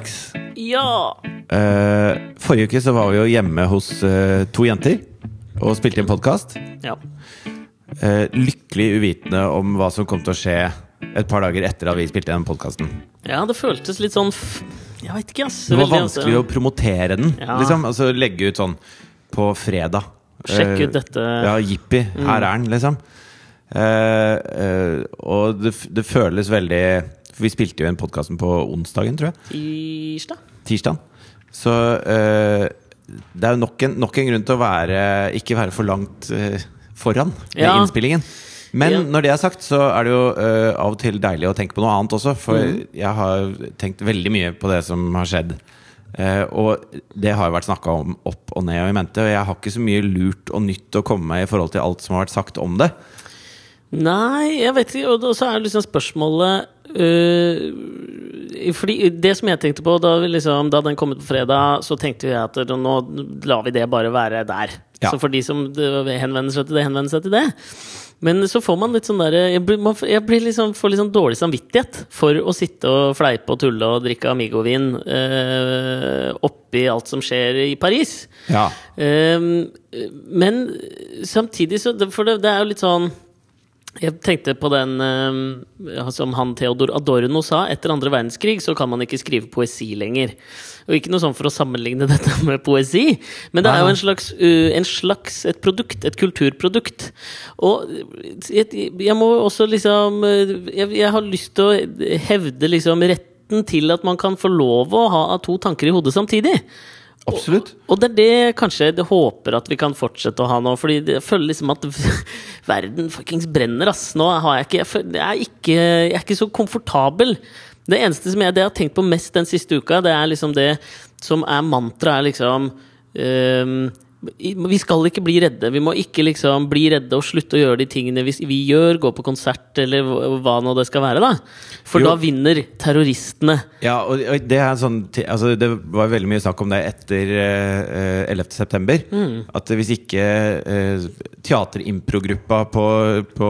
Alex, Ja! Uh, forrige uke så var vi jo hjemme hos uh, to jenter og spilte inn podkast. ja. Uh, lykkelig uvitende om hva som kom til å skje et par dager etter at vi spilte inn podkasten. Ja, det føltes litt sånn Jeg vet ikke, ass. Det var vanskelig å promotere den. Ja. Liksom, altså Legge ut sånn på fredag. Sjekk ut dette. Ja, jippi, her er den, liksom. Og det, det føles veldig For vi spilte jo en podkasten på onsdagen, tror jeg. Tirsdag? Tirsdag. Så eh, det er jo nok en, nok en grunn til å være ikke være for langt eh, foran med Ja. innspillingen. Men Ja. når det er sagt, så er det jo eh, av og til deilig å tenke på noe annet også. For mm. jeg har tenkt veldig mye på det som har skjedd. Uh, og det har jo vært snakka om opp og ned og i mente. Og jeg har ikke så mye lurt og nytt å komme med i forhold til alt som har vært sagt om det. Nei, jeg vet ikke. Og så er liksom spørsmålet øh, Fordi det som jeg tenkte på da, liksom, da den kom ut på fredag, så tenkte jeg at nå lar vi det bare være der. Ja. Så for de som henvender seg til det, henvender seg til det. Men så får man litt sånn der, jeg, blir, man, jeg blir liksom, får litt sånn dårlig samvittighet for å sitte og fleipe og tulle og drikke Amigo-vin øh, oppi alt som skjer i Paris. Ja. Ehm, men samtidig så For det, det er jo litt sånn Jeg tenkte på den ehm, som han Theodor Adorno sa. Etter andre verdenskrig så kan man ikke skrive poesi lenger. Og ikke noe sånn for å sammenligne dette med poesi, men det er jo en slags, uh, en slags et produkt. Et kulturprodukt. Og jeg, jeg må også liksom jeg, jeg har lyst til å hevde liksom retten til at man kan få lov å ha to tanker i hodet samtidig. Absolutt. Og det er det kanskje jeg håper at vi kan fortsette å ha nå. Fordi jeg føler liksom at verden fuckings brenner, ass. Nå har jeg ikke Jeg, føler, jeg, er, ikke, jeg er ikke så komfortabel. Det eneste som jeg, det jeg har tenkt på mest den siste uka, det er liksom det som er mantraet, er liksom i- vi skal ikke bli redde. Vi må ikke liksom bli redde og slutte å gjøre de tingene vi, vi gjør. Gå på konsert eller hva nå det skal være. da For Jo. da vinner terroristene. Ja, og det er sånn altså Det var veldig mye snakk om det etter uh, 11. september. Mm. At hvis ikke uh, teaterimprogruppa på, på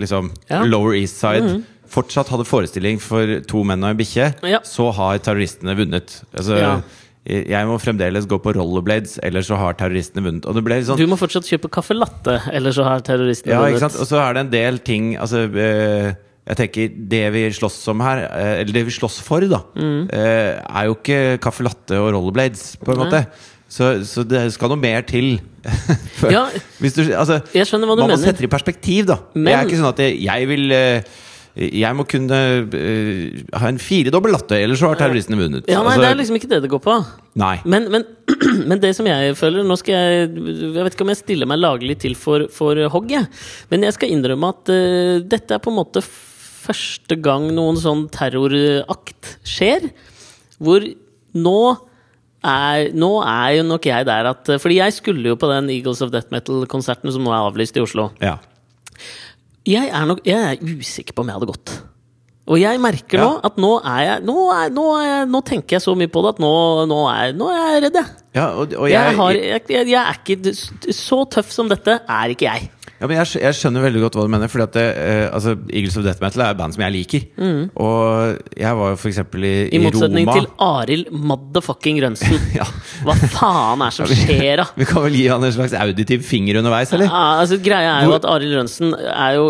liksom Ja. Mm. Lower East Side fortsatt hadde forestilling for to menn og en bikkje, Ja. så har terroristene vunnet. Altså, Ja. Jeg- må fremdeles gå på rollerblades, ellers så har terroristene vunnet. Sånn Du må fortsatt kjøpe caffè latte, ellers så har terroristene ja, ikke vunnet. sant? Og så er det en del ting altså, eh, Jeg tenker Det vi slåss om her, eh, eller det vi slåss for, da, eh, er jo ikke caffè latte og rollerblades, på en Nei. måte. Så, så det skal noe mer til. For- Ja. Hvis du, altså, Jeg skjønner hva du man må sette det i perspektiv, da. Men- det er ikke sånn at jeg, jeg vil Jeg må kunne uh, ha en firedobbel latte, ellers så har terroristene vunnet. Ja, nei, Altså, det er liksom ikke det det går på. nei. Men, men, men det som jeg føler Nå skal jeg Jeg vet ikke om jeg stiller meg laglig til for, for hogg, jeg. Men jeg skal innrømme at uh, dette er på en måte første gang noen sånn terrorakt skjer. Hvor nå er, nå er jo nok jeg der at Fordi jeg skulle jo på den Eagles of Death Metal-konserten som nå er avlyst i Oslo. Ja. Jeg er, nok, jeg er usikker på om jeg hadde gått. Og jeg merker Ja. nå at nå er jeg nå, er, nå, er nå tenker jeg så mye på det at nå, nå, er, nå er jeg redd, jeg. Ja og, og Jeg, jeg, har, jeg, jeg, er ikke Så tøff som dette er ikke jeg. Ja, men jeg, skjønner veldig godt hva du mener. Fordi at det, eh, altså, Eagles of Death Metal er band som jeg liker. Og jeg var jo for eksempel i, Roma i motsetning Roma. til Arild motherfucking Rønsen. Ja. Hva faen er som skjer, da? Vi kan vel gi han en slags auditiv finger underveis, eller? Ja, altså, greia er jo at Arild Rønsen er jo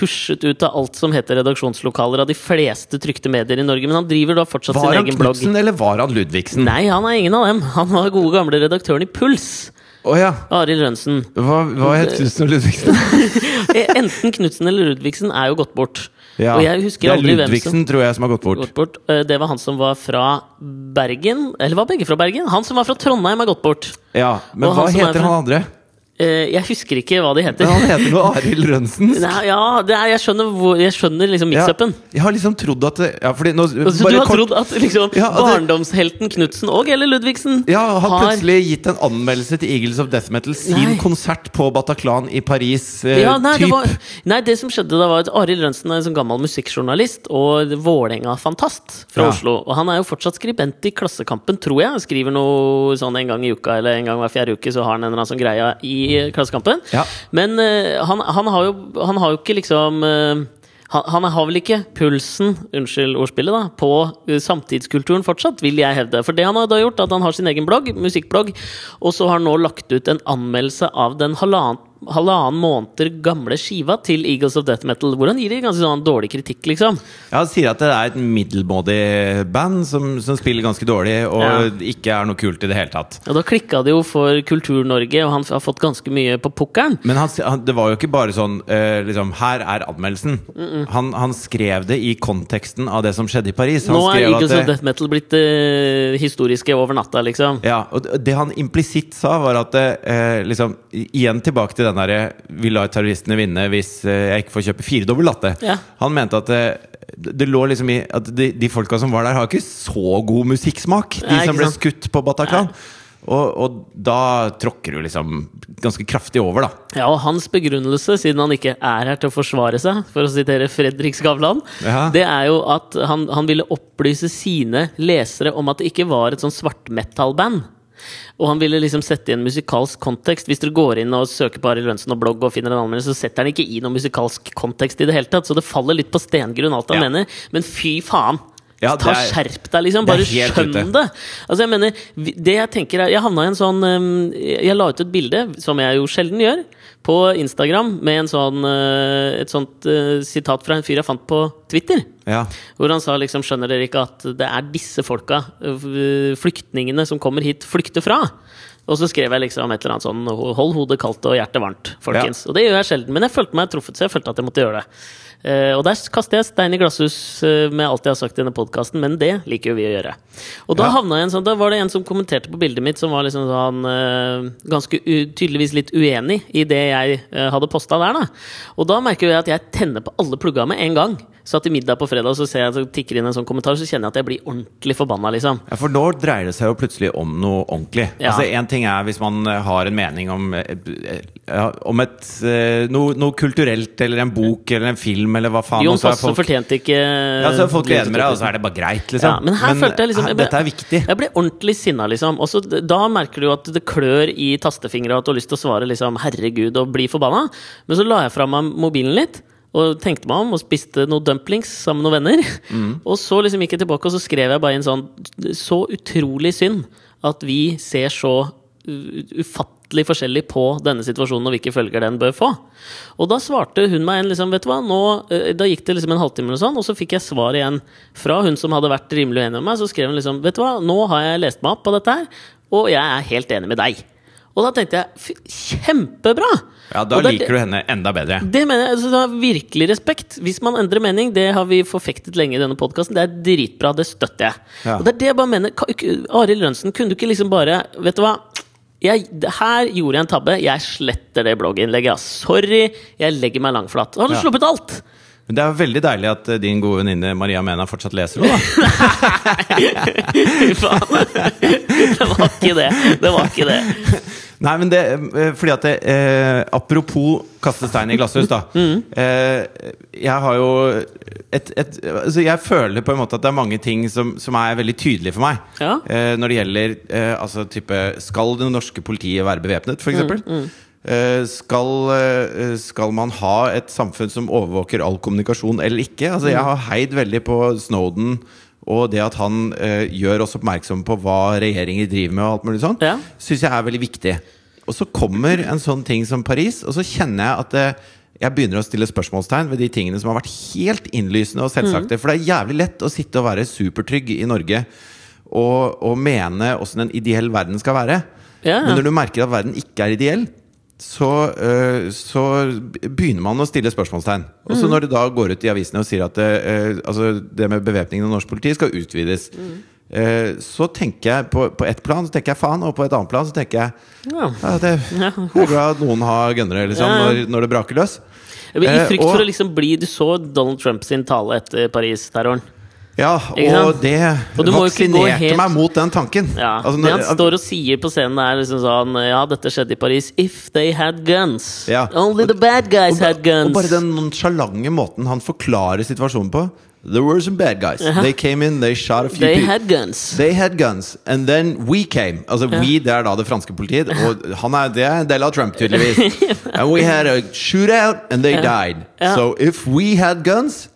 husjet ut av alt som heter redaksjonslokaler av de fleste trykte medier i Norge, men han driver da fortsatt Var sin egen blogg. Var han Knutsen, eller var han Ludvigsen? Nei, han er ingen av dem. Han var gode gamle redaktøren i Puls. Oh, ja. Arild Rønsen. Hva, hva het Knutsen og Ludvigsen? Eh, Enten Knutsen eller Ludvigsen er jo gått bort. Ja, Og jeg husker det er hvem som Ludvigsen, tror jeg, som har gått bort. gått bort. Eh, Det var han som var fra Bergen. Eller var begge fra Bergen? Han som var fra Trondheim, er gått bort. Ja, Men Og hva er heter fra- han andre? Eh, Jeg husker ikke hva de heter. Men han heter noe Arild Rønsen. Nei, ja, det er, jeg skjønner, hvor, jeg skjønner liksom Ja, mix-upen. jeg har liksom trodd at ja, fordi nå, Så du har kort- trodd at liksom, Ja, at barndomshelten Knutsen og eller Ludvigsen Ja, har har plutselig gitt en anmeldelse til Eagles of Death Metal sin Nei. konsert på Bataclan i Paris. Eh, ja, nei, det var, nei, det som skjedde da, var at Arild Rønsen er en sånn gammel musikkjournalist og Vålerenga-fantast fra Ja. Oslo. Og han er jo fortsatt skribent i Klassekampen, tror jeg. Han skriver noe sånn en gang i uka eller en gang hver fjerde uke, så har han en eller annen sånn greie i Klassekampen. Ja. Men uh, han, han, har jo, han har jo ikke liksom uh, han, han har vel ikke pulsen, unnskyld ordspillet, da, på uh, samtidskulturen fortsatt, vil jeg hevde. For det han har da gjort, at han har sin egen blogg, musikkblogg, og så har han nå lagt ut en anmeldelse av den halvannen halvannen måneder gamle skiva til Eagles of Death Metal, hvor han gir det ganske sånn dårlig kritikk, liksom. Ja, Han sier at det er et middelmådig band som, som spiller ganske dårlig, og Ja. ikke er noe kult i det hele tatt. Og da klikka det jo for Kultur-Norge, og han har fått ganske mye på pukkelen. Men han, det var jo ikke bare sånn uh, liksom, Her er anmeldelsen. Han, han skrev det i konteksten av det som skjedde i Paris. Han Nå er Eagles at of Death Metal blitt uh, historiske over natta, liksom. Ja, og det- det han implisitt sa, var at uh, liksom, Igjen tilbake til den derre Vi lar terroristene vinne hvis eh, jeg ikke får kjøpe firedobbel latte. Ja. Han mente at det, det lå liksom i at de, de folka som var der, har ikke så god musikksmak. De Nei, som ble sant? skutt på Bataclan. Og, og da tråkker du liksom ganske kraftig over, da. Ja, og hans begrunnelse, siden han ikke er her til å forsvare seg, for å sitere Fredrik Skavlan, Ja. det er jo at han, han ville opplyse sine lesere om at det ikke var et sånn svartmetallband. Og han ville liksom sette i en musikalsk kontekst. Hvis dere går inn og søker på Arild Lønnsen og blogg og finner en anmeldelse, så setter han ikke i noen musikalsk kontekst i det hele tatt. Så det faller litt på stengrunn, alt han Ja. mener. Men fy faen! Ja, Ta er- Skjerp deg, liksom! Bare skjønn ute. det! Altså, jeg mener, det jeg tenker er Jeg havna i en sånn Jeg la ut et bilde, som jeg jo sjelden gjør, på Instagram med en sånn, uh, et sånt uh, sitat fra en fyr jeg fant på Twitter. Ja. Hvor han sa liksom Skjønner dere ikke at det er disse folka, uh, flyktningene som kommer hit, flykter fra? Og så skrev jeg liksom et eller annet sånn Hold hodet kaldt og hjertet varmt, folkens. Og det gjør jeg sjelden. Men jeg følte meg truffet, så jeg følte at jeg måtte gjøre det. Eh, og der kaster jeg stein i glasshus eh, med alt jeg har sagt i denne podkasten, men det liker jo vi å gjøre. Og da Ja. jeg en sånn Da var det en som kommenterte på bildet mitt, som var liksom sånn eh, ganske tydeligvis litt uenig i det jeg hadde posta der, da. Og da merker jeg at jeg tenner på alle plugga med en gang. Satt i middag på fredag, så ser jeg så tikker inn en sånn kommentar, så kjenner jeg at jeg blir ordentlig forbanna, liksom. Ja, For nå dreier det seg jo plutselig om noe ordentlig. Ja. Altså Én ting er hvis man eh, har en mening om, eh, eh, ja, om et, noe, noe kulturelt, eller en bok eller en film, eller hva faen. Jon så Fosse fortjente ikke Ja, så folk gleder med deg, og så er det bare greit, liksom. Ja, men her følte jeg liksom jeg ble- Dette er viktig. Jeg ble ordentlig sinna, liksom. Og så da merker du jo at det klør i tastefingra, at du har lyst til å svare liksom 'herregud' og bli forbanna. Men så la jeg fra meg mobilen litt. Og tenkte meg om og spiste noen dumplings sammen med noen venner. Mm. Og så liksom gikk jeg tilbake og så skrev jeg bare inn sånn Så utrolig synd at vi ser så ufattelig forskjellig på denne situasjonen og hvilke følger den bør få. Og da svarte hun meg en liksom, vet du hva, nå, eh, Da gikk det liksom en halvtime, eller sånn, og så fikk jeg svar igjen fra hun som hadde vært rimelig uenig med meg. Så skrev hun liksom Vet du hva, nå har jeg lest meg opp på dette her, og jeg er helt enig med deg. Og da tenkte jeg kjempebra! Ja, Da Og det er liker du henne enda bedre. det mener jeg, altså, virkelig respekt. Hvis man endrer mening, det har vi forfektet lenge i denne podkasten. Det er dritbra, det støtter jeg. Ja. Og det er det jeg bare mener. Arild Rønsen, kunne du ikke liksom bare Vet du hva? Jeg, her gjorde jeg en tabbe. Jeg sletter det blogginnlegget. Sorry, jeg legger meg langflat. Har du Ja. sluppet alt! Men det er veldig deilig at eh, din gode venninne Maria Mena fortsatt leser henne, da. Fy faen. Det var ikke det. Det var ikke det. Nei, men det eh, Fordi at det, eh, Apropos kaste stein i glasshus, da. Mm. Eh, jeg har jo et, et altså Jeg føler på en måte at det er mange ting som, som er veldig tydelige for meg. Ja. Eh, når det gjelder eh, altså type Skal det norske politiet være bevæpnet, Mm, mm. Eh, skal, skal man ha et samfunn som overvåker all kommunikasjon eller ikke? Altså, Mm. jeg har heid veldig på Snowden og det at han eh, gjør oss oppmerksom på hva regjeringer driver med, og alt mulig sånt, Ja. syns jeg er veldig viktig. Og så kommer en sånn ting som Paris, og så kjenner jeg at det, jeg begynner å stille spørsmålstegn ved de tingene som har vært helt innlysende og selvsagte. For det er jævlig lett å sitte og være supertrygg i Norge og, og mene åssen en ideell verden skal være. Ja. Men når du merker at verden ikke er ideell, så, øh, så begynner man å stille spørsmålstegn. Og så når det da går ut i avisene og sier at det, øh, altså det med bevæpningen av norsk politi skal utvides, mm. så tenker jeg på, på ett plan så tenker jeg faen, og på et annet plan så tenker jeg Ja. ja, det, er at noen har gønnere liksom, når, når det braker løs. I Eh, frykt for å liksom bli Du så Donald Trump sin tale etter Paris-terroren. Ja, og det Og vaksinerte helt- meg mot den tanken. Ja, Altså, det han står og sier på scenen, er liksom sånn Ja, dette skjedde i Paris. If they had guns. Ja. Only the bad guys og, had guns. og bare den sjalange måten han forklarer situasjonen på. There were some bad guys. They came in, they shot a few They people. had guns. They had guns, and then we came. Altså we, det er da det franske politiet. Og han er, det er en del av Trump, tydeligvis. And we had a shootout, and they died. Ja. So if we had guns,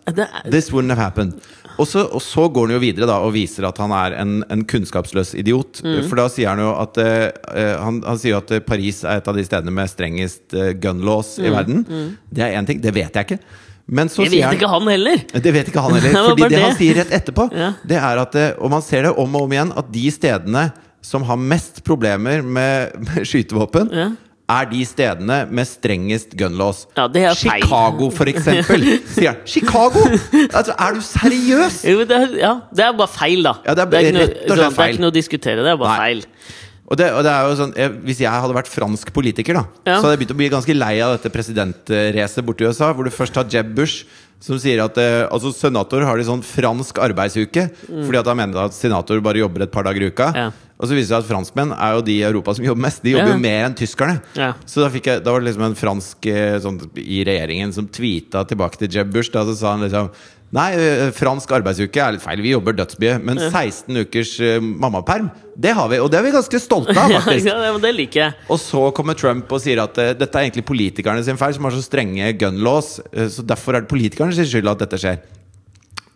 this wouldn't have happened. Og så, og så går han jo videre da og viser at han er en, en kunnskapsløs idiot. Mm. For da sier han jo at eh, eh, han, han sier at eh, Paris er et av de stedene med strengest eh, gun laws i verden. Det er én ting. Det vet jeg ikke. Men så det vet han ikke han heller! det vet ikke han heller. Fordi det, det han sier rett etterpå, Ja. det er at eh, Og man ser det om og om igjen, at de stedene som har mest problemer med, med skytevåpen, Ja. Er de stedene med strengest gun laws. Ja, det er feil. Chicago, for eksempel. Sier han. Chicago! Altså, er du seriøs?! Jo, det er, ja, det er bare feil, da. Ja, det er noe, rett og slett det er ikke noe å diskutere, det er bare Nei. feil. Og det, og det er jo sånn jeg, Hvis jeg hadde vært fransk politiker, da Ja. så hadde jeg begynt å bli ganske lei av dette presidentracet borti USA, hvor du først har Jeb Bush. Som sier at eh, altså senator har de sånn fransk arbeidsuke. Fordi at han mener at senator bare jobber et par dager i uka. Mm. Ja. Og så viser det seg at franskmenn er jo de i Europa som jobber mest. De jobber jo mer enn tyskerne. Ja. Så da, jeg, da var det liksom en fransk eh, sånn, i regjeringen som tweeta tilbake til Jeb Bush. Da så sa han liksom Nei, eh, fransk arbeidsuke er litt feil. Vi jobber dødsmye. Men 16 ukers eh, mammaperm, det har vi. Og det er vi ganske stolte av, faktisk. ja, det liker jeg. Og så kommer Trump og sier at dette er egentlig politikerne sin feil, som har så strenge gun laws. så derfor er det politikernes skyld at dette skjer.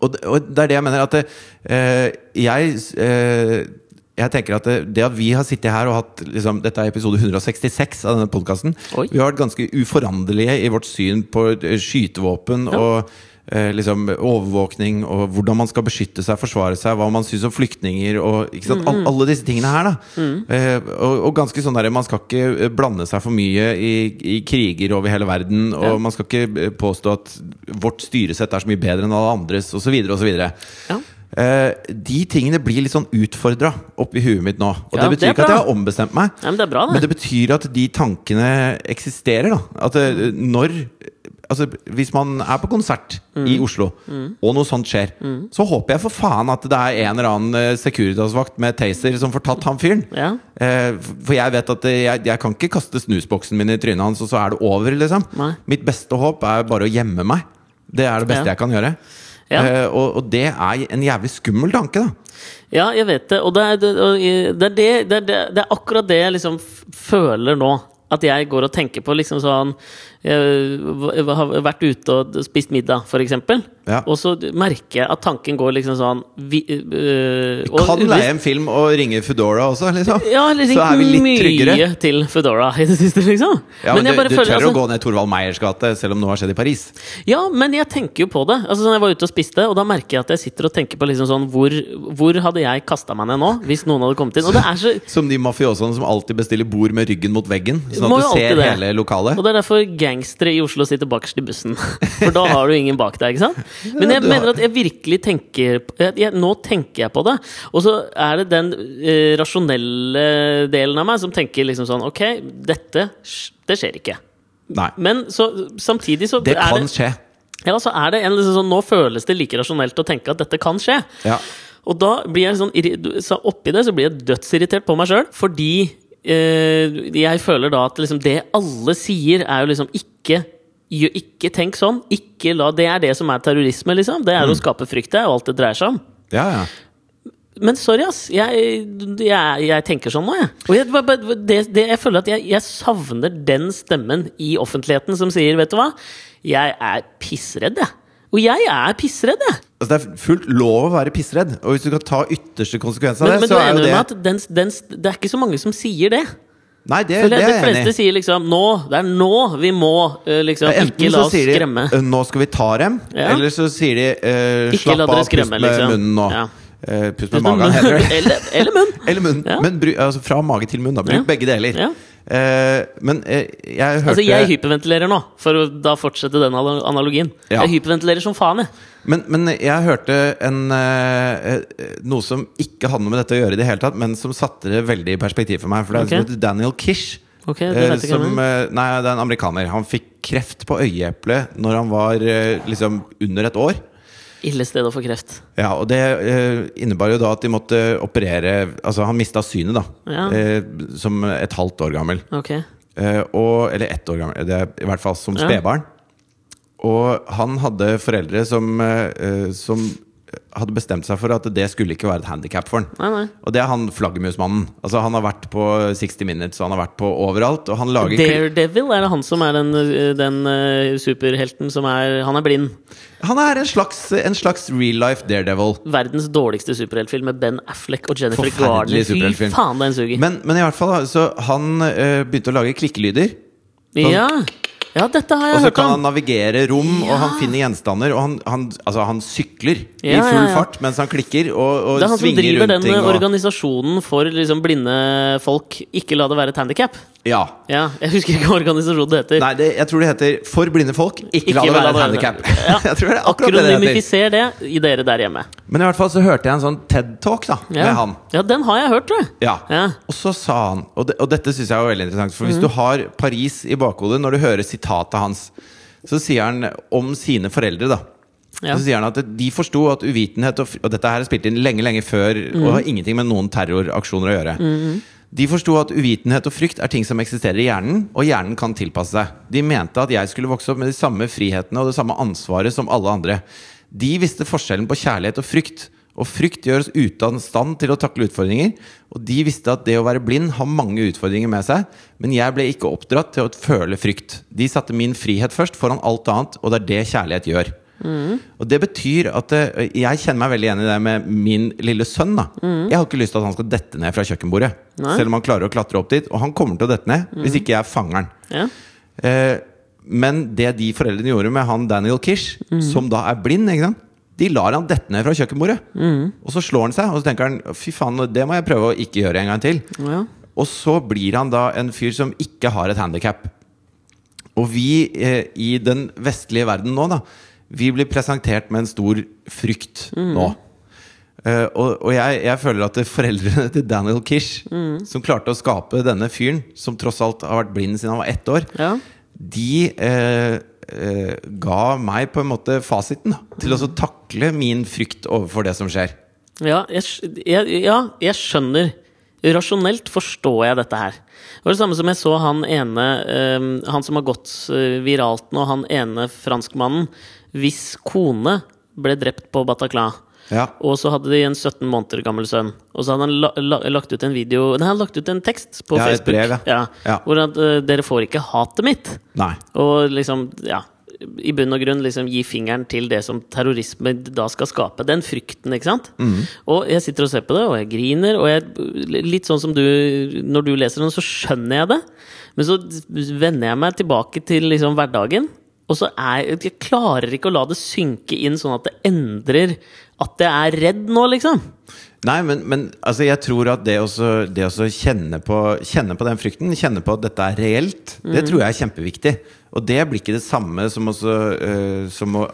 Og, det- er det jeg mener at jeg jeg tenker at det, det at vi har sittet her og hatt liksom, Dette er episode 166 av denne podkasten. Vi har vært ganske uforanderlige i vårt syn på skytevåpen skytevåpen og eh, liksom overvåkning og hvordan man skal beskytte seg, forsvare seg, hva man syns om flyktninger og ikke sant? All, alle disse tingene her. da eh, og, og ganske sånn der Man skal ikke eh, blande seg for mye i, i kriger over hele verden. Og Ja. man skal ikke eh, påstå at vårt styresett er så mye bedre enn alle andres, osv. osv. Ja. Eh, de tingene blir litt sånn utfordra oppi huet mitt nå. Og Ja, det betyr det ikke at jeg har ombestemt meg. Ja, men det bra, Men det. betyr at de tankene eksisterer, da. At uh, når Altså, hvis man er på konsert Mm. i Oslo, og noe sånt skjer, så håper jeg for faen at det er en eller annen eh, Securitas-vakt med taser som får tatt han fyren. Ja. Eh, for jeg vet at jeg, jeg kan ikke kaste snusboksen min i trynet hans, og så er det over, liksom. Nei. Mitt beste håp er bare å gjemme meg. Det er det beste Ja. jeg kan gjøre. Ja. Eh, og, og det er en jævlig skummel tanke, da. Ja, jeg vet det. Og det er det, og det, er det, det, er det, det er akkurat det jeg liksom føler nå. At jeg går og tenker på liksom sånn Jeg har vært ute og spist middag, eksempel. Ja. Og så merker jeg at tanken går liksom sånn vi, øh, Vi og- kan leie en film og ringe Foodora også, liksom. Ja, eller så er vi litt mye tryggere. til Foodora i det siste, liksom. Ja, men, jeg du, du føler, tør altså- å gå ned Torvald Meyers gate, selv om noe har skjedd i Paris. Ja, men jeg tenker jo på det. Altså, sånn, jeg var ute og spiste, og da merker jeg at jeg sitter og tenker på liksom sånn Hvor, hvor hadde jeg kasta meg ned nå, hvis noen hadde kommet inn? Og det er så Som de mafiosoene som alltid bestiller bord med ryggen mot veggen. Sånn at du ser hele lokalet. Og det er derfor gangstere i Oslo sitter bakerst i bussen. For da har du ingen bak deg, ikke sant? Men jeg mener at jeg virkelig tenker jeg, jeg, Nå tenker jeg på det. Og så er det den eh, rasjonelle delen av meg som tenker liksom sånn Ok, dette det skjer ikke. Nei. Men så, samtidig så Det kan det, skje. ja, så er det en liksom sånn Nå føles det like rasjonelt å tenke at dette kan skje. Ja. Og da blir jeg sånn så Oppi det så blir jeg dødsirritert på meg sjøl, fordi jeg føler da at liksom det alle sier, er jo liksom ikke ikke tenk sånn. Ikke la, det er det som er terrorisme, liksom. Det er å skape frykt. Det er jo alt det dreier seg om. Ja, ja. Men sorry, ass. Jeg, jeg, jeg tenker sånn nå, jeg. Og jeg, det, det, jeg føler at jeg, jeg savner den stemmen i offentligheten som sier, vet du hva, jeg er pissredd, jeg. Og jeg er pissredd, jeg. Altså, det er fullt lov å være pissredd. Og hvis du kan ta ytterste konsekvens av Men, det, men så er jo det at den, den, det er ikke så mange som sier det? Nei, det, det, det er jeg enig i. sier liksom Nå! Det er nå vi må eh, liksom Ja, Ikke la oss de skremme. «Øh, 'nå skal vi ta dem', Ja. eller så sier de uh, 'slapp av, pust med liksom. munnen nå'. Ja. Eh, pust med magen, heter det. eller, eller munn! Eller munn. Ja. Men bry, altså fra mage til munn. Da. Bruk Ja. begge deler. Ja. Uh, men uh, jeg hørte Altså, jeg hyperventilerer nå, for å da fortsette den analogien. Jeg hyperventilerer som faen, jeg. men, men jeg hørte en, noe som ikke hadde noe med dette å gjøre i det hele tatt, men som satte det veldig i perspektiv for meg. For det er en Ok. som heter Daniel Kish. Okay, som, nei, det er en amerikaner. Han fikk kreft på øyeeplet når han var liksom under et år. Ille sted å få kreft. Ja, og det eh, innebar jo da at de måtte operere Altså, han mista synet, da. Ja. Eh, som et halvt år gammel. Okay. Eh, og, eller ett år gammel, det i hvert fall som Ja. og han hadde foreldre som, eh, eh, som hadde bestemt seg for at det skulle ikke være et handikap for han. Nei, nei. Og det er han flaggermusmannen. Altså, han har vært på 60 Minutes, og han har vært på overalt. Og han lager Daredevil, er det han som er den, den uh, superhelten som er Han er blind. Han er en slags, en slags real life daredevil. Verdens dårligste superheltfilm med Ben Affleck og Jennifer Garner. Fy faen, den suger. Men, men i hvert fall, så han uh, begynte å lage klikkelyder. ja. Ja, dette har Og så kan han navigere rom, og han finner gjenstander. Og han, han, altså, han sykler i full ja, ja. fart mens han klikker og, og Det er han som driver den ting. Og, organisasjonen for liksom blinde folk. Ikke la det være et handikap. ja. Ja, jeg husker ikke hva organisasjonen heter. Nei, det, jeg tror det heter 'For blinde folk'. Ikke, la det være et handikap. Ja. jeg tror det er akkurat det det heter. Det i dere der hjemme. Men i hvert fall så hørte jeg en sånn TED-talk da Ja. med han. ja, den har jeg hørt, jeg. Ja. Ja. Og så sa han, og, det, og dette syns jeg var veldig interessant For hvis mm. du har Paris i bakhodet når du hører sitatet hans, så sier han om sine foreldre, da. Ja. Så sier han at de forsto at uvitenhet og, og dette her er spilt inn lenge, lenge før mm. og har ingenting med noen terroraksjoner å gjøre. De forsto at uvitenhet og frykt er ting som eksisterer i hjernen, og hjernen kan tilpasse seg. De mente at jeg skulle vokse opp med de samme frihetene og det samme ansvaret som alle andre. De visste forskjellen på kjærlighet og frykt. Og frykt gjør oss ute av stand til å takle utfordringer. Og de visste at det å være blind har mange utfordringer med seg. Men jeg ble ikke oppdratt til å føle frykt. De satte min frihet først foran alt annet, og det er det kjærlighet gjør. Og det betyr at eh, Jeg kjenner meg veldig igjen i det med min lille sønn. da Jeg har ikke lyst til at han skal dette ned fra kjøkkenbordet. Nei. Selv om han klarer å klatre opp dit. Og han kommer til å dette ned hvis ikke jeg fanger han. Ja. Eh, men det de foreldrene gjorde med han Daniel Kish, som da er blind ikke sant? De lar han dette ned fra kjøkkenbordet. Og så slår han seg, og så tenker han fy faen, det må jeg prøve å ikke gjøre en gang til. Ja. Og så blir han da en fyr som ikke har et handikap. Og vi eh, i den vestlige verden nå, da, vi blir presentert med en stor frykt nå. Uh, og og jeg, jeg føler at foreldrene til Daniel Kish, som klarte å skape denne fyren, som tross alt har vært blind siden han var ett år, Ja. de eh, eh, ga meg på en måte fasiten da, til å takle min frykt overfor det som skjer. Ja, jeg, jeg, ja, jeg skjønner. Rasjonelt forstår jeg dette her. Det var det samme som jeg så han ene eh, Han som har gått eh, viralt nå, han ene franskmannen hvis kone ble drept på Bataclan. Ja. Og så hadde de en 17 måneder gammel sønn. Og så hadde han la, la, lagt ut en video Nei, han lagt ut en tekst på Ja, et Facebook. brev, ja. Ja. Hvor at uh, 'Dere får ikke hatet mitt'. Nei. Og liksom, ja i bunn og grunn liksom gi fingeren til det som terrorisme da skal skape. Den frykten, ikke sant? Og jeg sitter og ser på det, og jeg griner. Og jeg, litt sånn som du Når du leser den, så skjønner jeg det. Men så vender jeg meg tilbake til liksom hverdagen. Og så er jeg klarer ikke å la det synke inn sånn at det endrer at jeg er redd nå, liksom. Nei, men, men altså, jeg tror at det å det kjenne, på, kjenne på den frykten, kjenne på at dette er reelt, det tror jeg er kjempeviktig. Og det blir ikke det samme som, også, uh, som å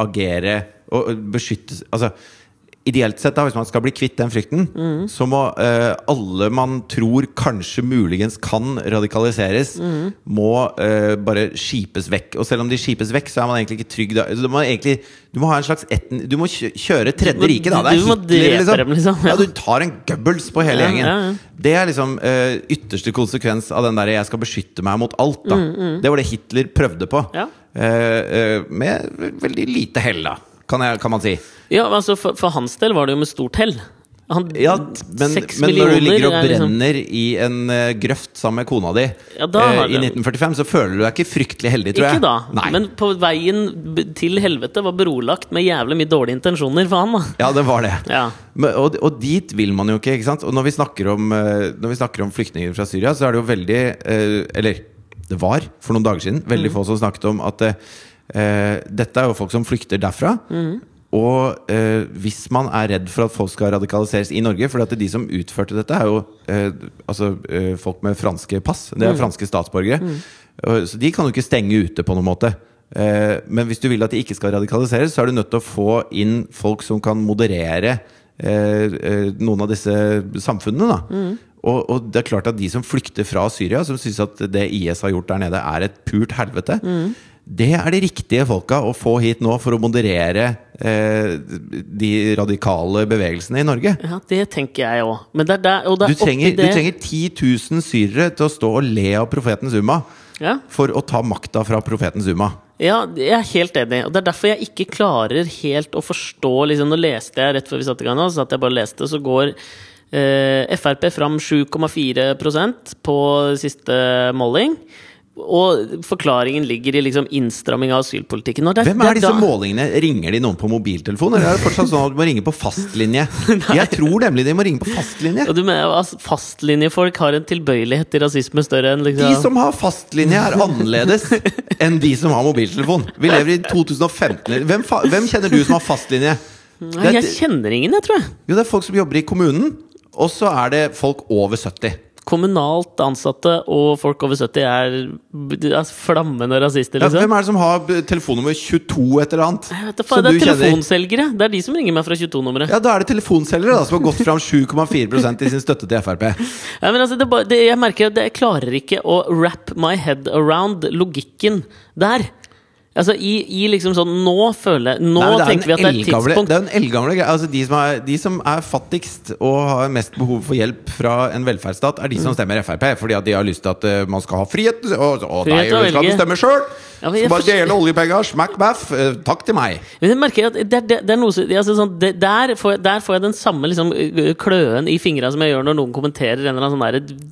agere og beskytte Altså, ideelt sett, da, hvis man skal bli kvitt den frykten, så må uh, alle man tror kanskje muligens kan radikaliseres, må uh, bare skipes vekk. Og selv om de skipes vekk, så er man egentlig ikke trygg. Da. Du, må egentlig, du må ha en slags etten, Du må kjøre tredje rike, da. Det er du må Hitler, liksom. dem, liksom. Ja, du tar en Goebbels på hele Ja, gjengen. ja, ja. Det er liksom uh, ytterste konsekvens av den derre 'jeg skal beskytte meg mot alt'. da Det var det Hitler prøvde på. Mm, Ja. Med veldig lite hell, da, kan, jeg, kan man si. Ja, altså for, for hans del var det jo med stort hell. Han, Ja, men, men når du ligger og liksom- brenner i en eh, grøft sammen med kona di Ja, eh, i 1945, så føler du deg ikke fryktelig heldig, tror jeg. Ikke da, Nei. men på veien til helvete var brolagt med jævlig mye dårlige intensjoner for han, da. Ja, det var det. Ja. Men, og, og dit vil man jo ikke. ikke sant? Og når vi snakker om, eh, vi snakker om flyktninger fra Syria, så er det jo veldig eh, Eller det var for noen dager siden veldig få som snakket om at eh, dette er jo folk som flykter derfra. Og eh, hvis man er redd for at folk skal radikaliseres i Norge For de som utførte dette, er jo eh, altså, eh, folk med franske pass. Det er franske statsborgere. Mm. Så de kan jo ikke stenge ute på noen måte. Eh, men hvis du vil at de ikke skal radikaliseres, så er du nødt til å få inn folk som kan moderere eh, eh, noen av disse samfunnene. Da. Og, og det er klart at de som flykter fra Syria, som syns at det IS har gjort der nede, er et pult helvete. Det er de riktige folka å få hit nå for å moderere eh, de radikale bevegelsene i Norge. ja, det tenker jeg òg. Du er trenger, du trenger 10 000 syrere til å stå og le av profeten Zuma Ja. for å ta makta fra profeten Zuma. Ja, jeg er helt enig. Og det er derfor jeg ikke klarer helt å forstå liksom, Nå leste jeg rett før vi satte i gang, så at jeg bare leste, så går eh, Frp fram 7,4% på siste måling. Og forklaringen ligger i liksom innstramming av asylpolitikken. Det, Hvem er disse da- målingene? Ringer de noen på mobiltelefon? Eller er det fortsatt sånn at du må ringe på fastlinje? Jeg tror nemlig de må ringe på fastlinje. Og du mener altså, Fastlinjefolk har en tilbøyelighet til rasisme større enn liksom De som har fastlinje, er annerledes enn de som har mobiltelefon. Vi lever i 2015. Hvem, fa hvem kjenner du som har fastlinje? Nei, Jeg er, kjenner ingen, jeg tror jeg. jo, det er folk som jobber i kommunen, og så er det folk over 70. Kommunalt ansatte og folk over 70 er, er flammende rasister, Ja, liksom. hvem er det som har telefonnummer 22 et eller annet? Vet faen, det er telefonselgere. Det er de som ringer meg fra 22-nummeret. Ja, Da er det telefonselgere da, som har gått fram 7,4 i sin støtte til Frp. Ja, men altså, det, det, jeg merker at jeg klarer ikke å wrap my head around logikken der. Altså, i, i liksom sånn Nå føler jeg Nå Nei, er tenker vi at det er et tidspunkt Det er en eldgamle greie. Altså, de, som er, de som er fattigst og har mest behov for hjelp fra en velferdsstat, er de Mm. som stemmer Frp. Fordi at de har lyst til at uh, man skal ha frihet, og, Frihet nei, du skal stemme sjøl! Ja, så bare dele oljepenger, smack baff, uh, takk til meg. Men jeg merker at det, det, det er noe altså, sånn, det, der, får jeg, der får jeg den samme liksom, kløen i fingra som jeg gjør når noen kommenterer en eller annen sånn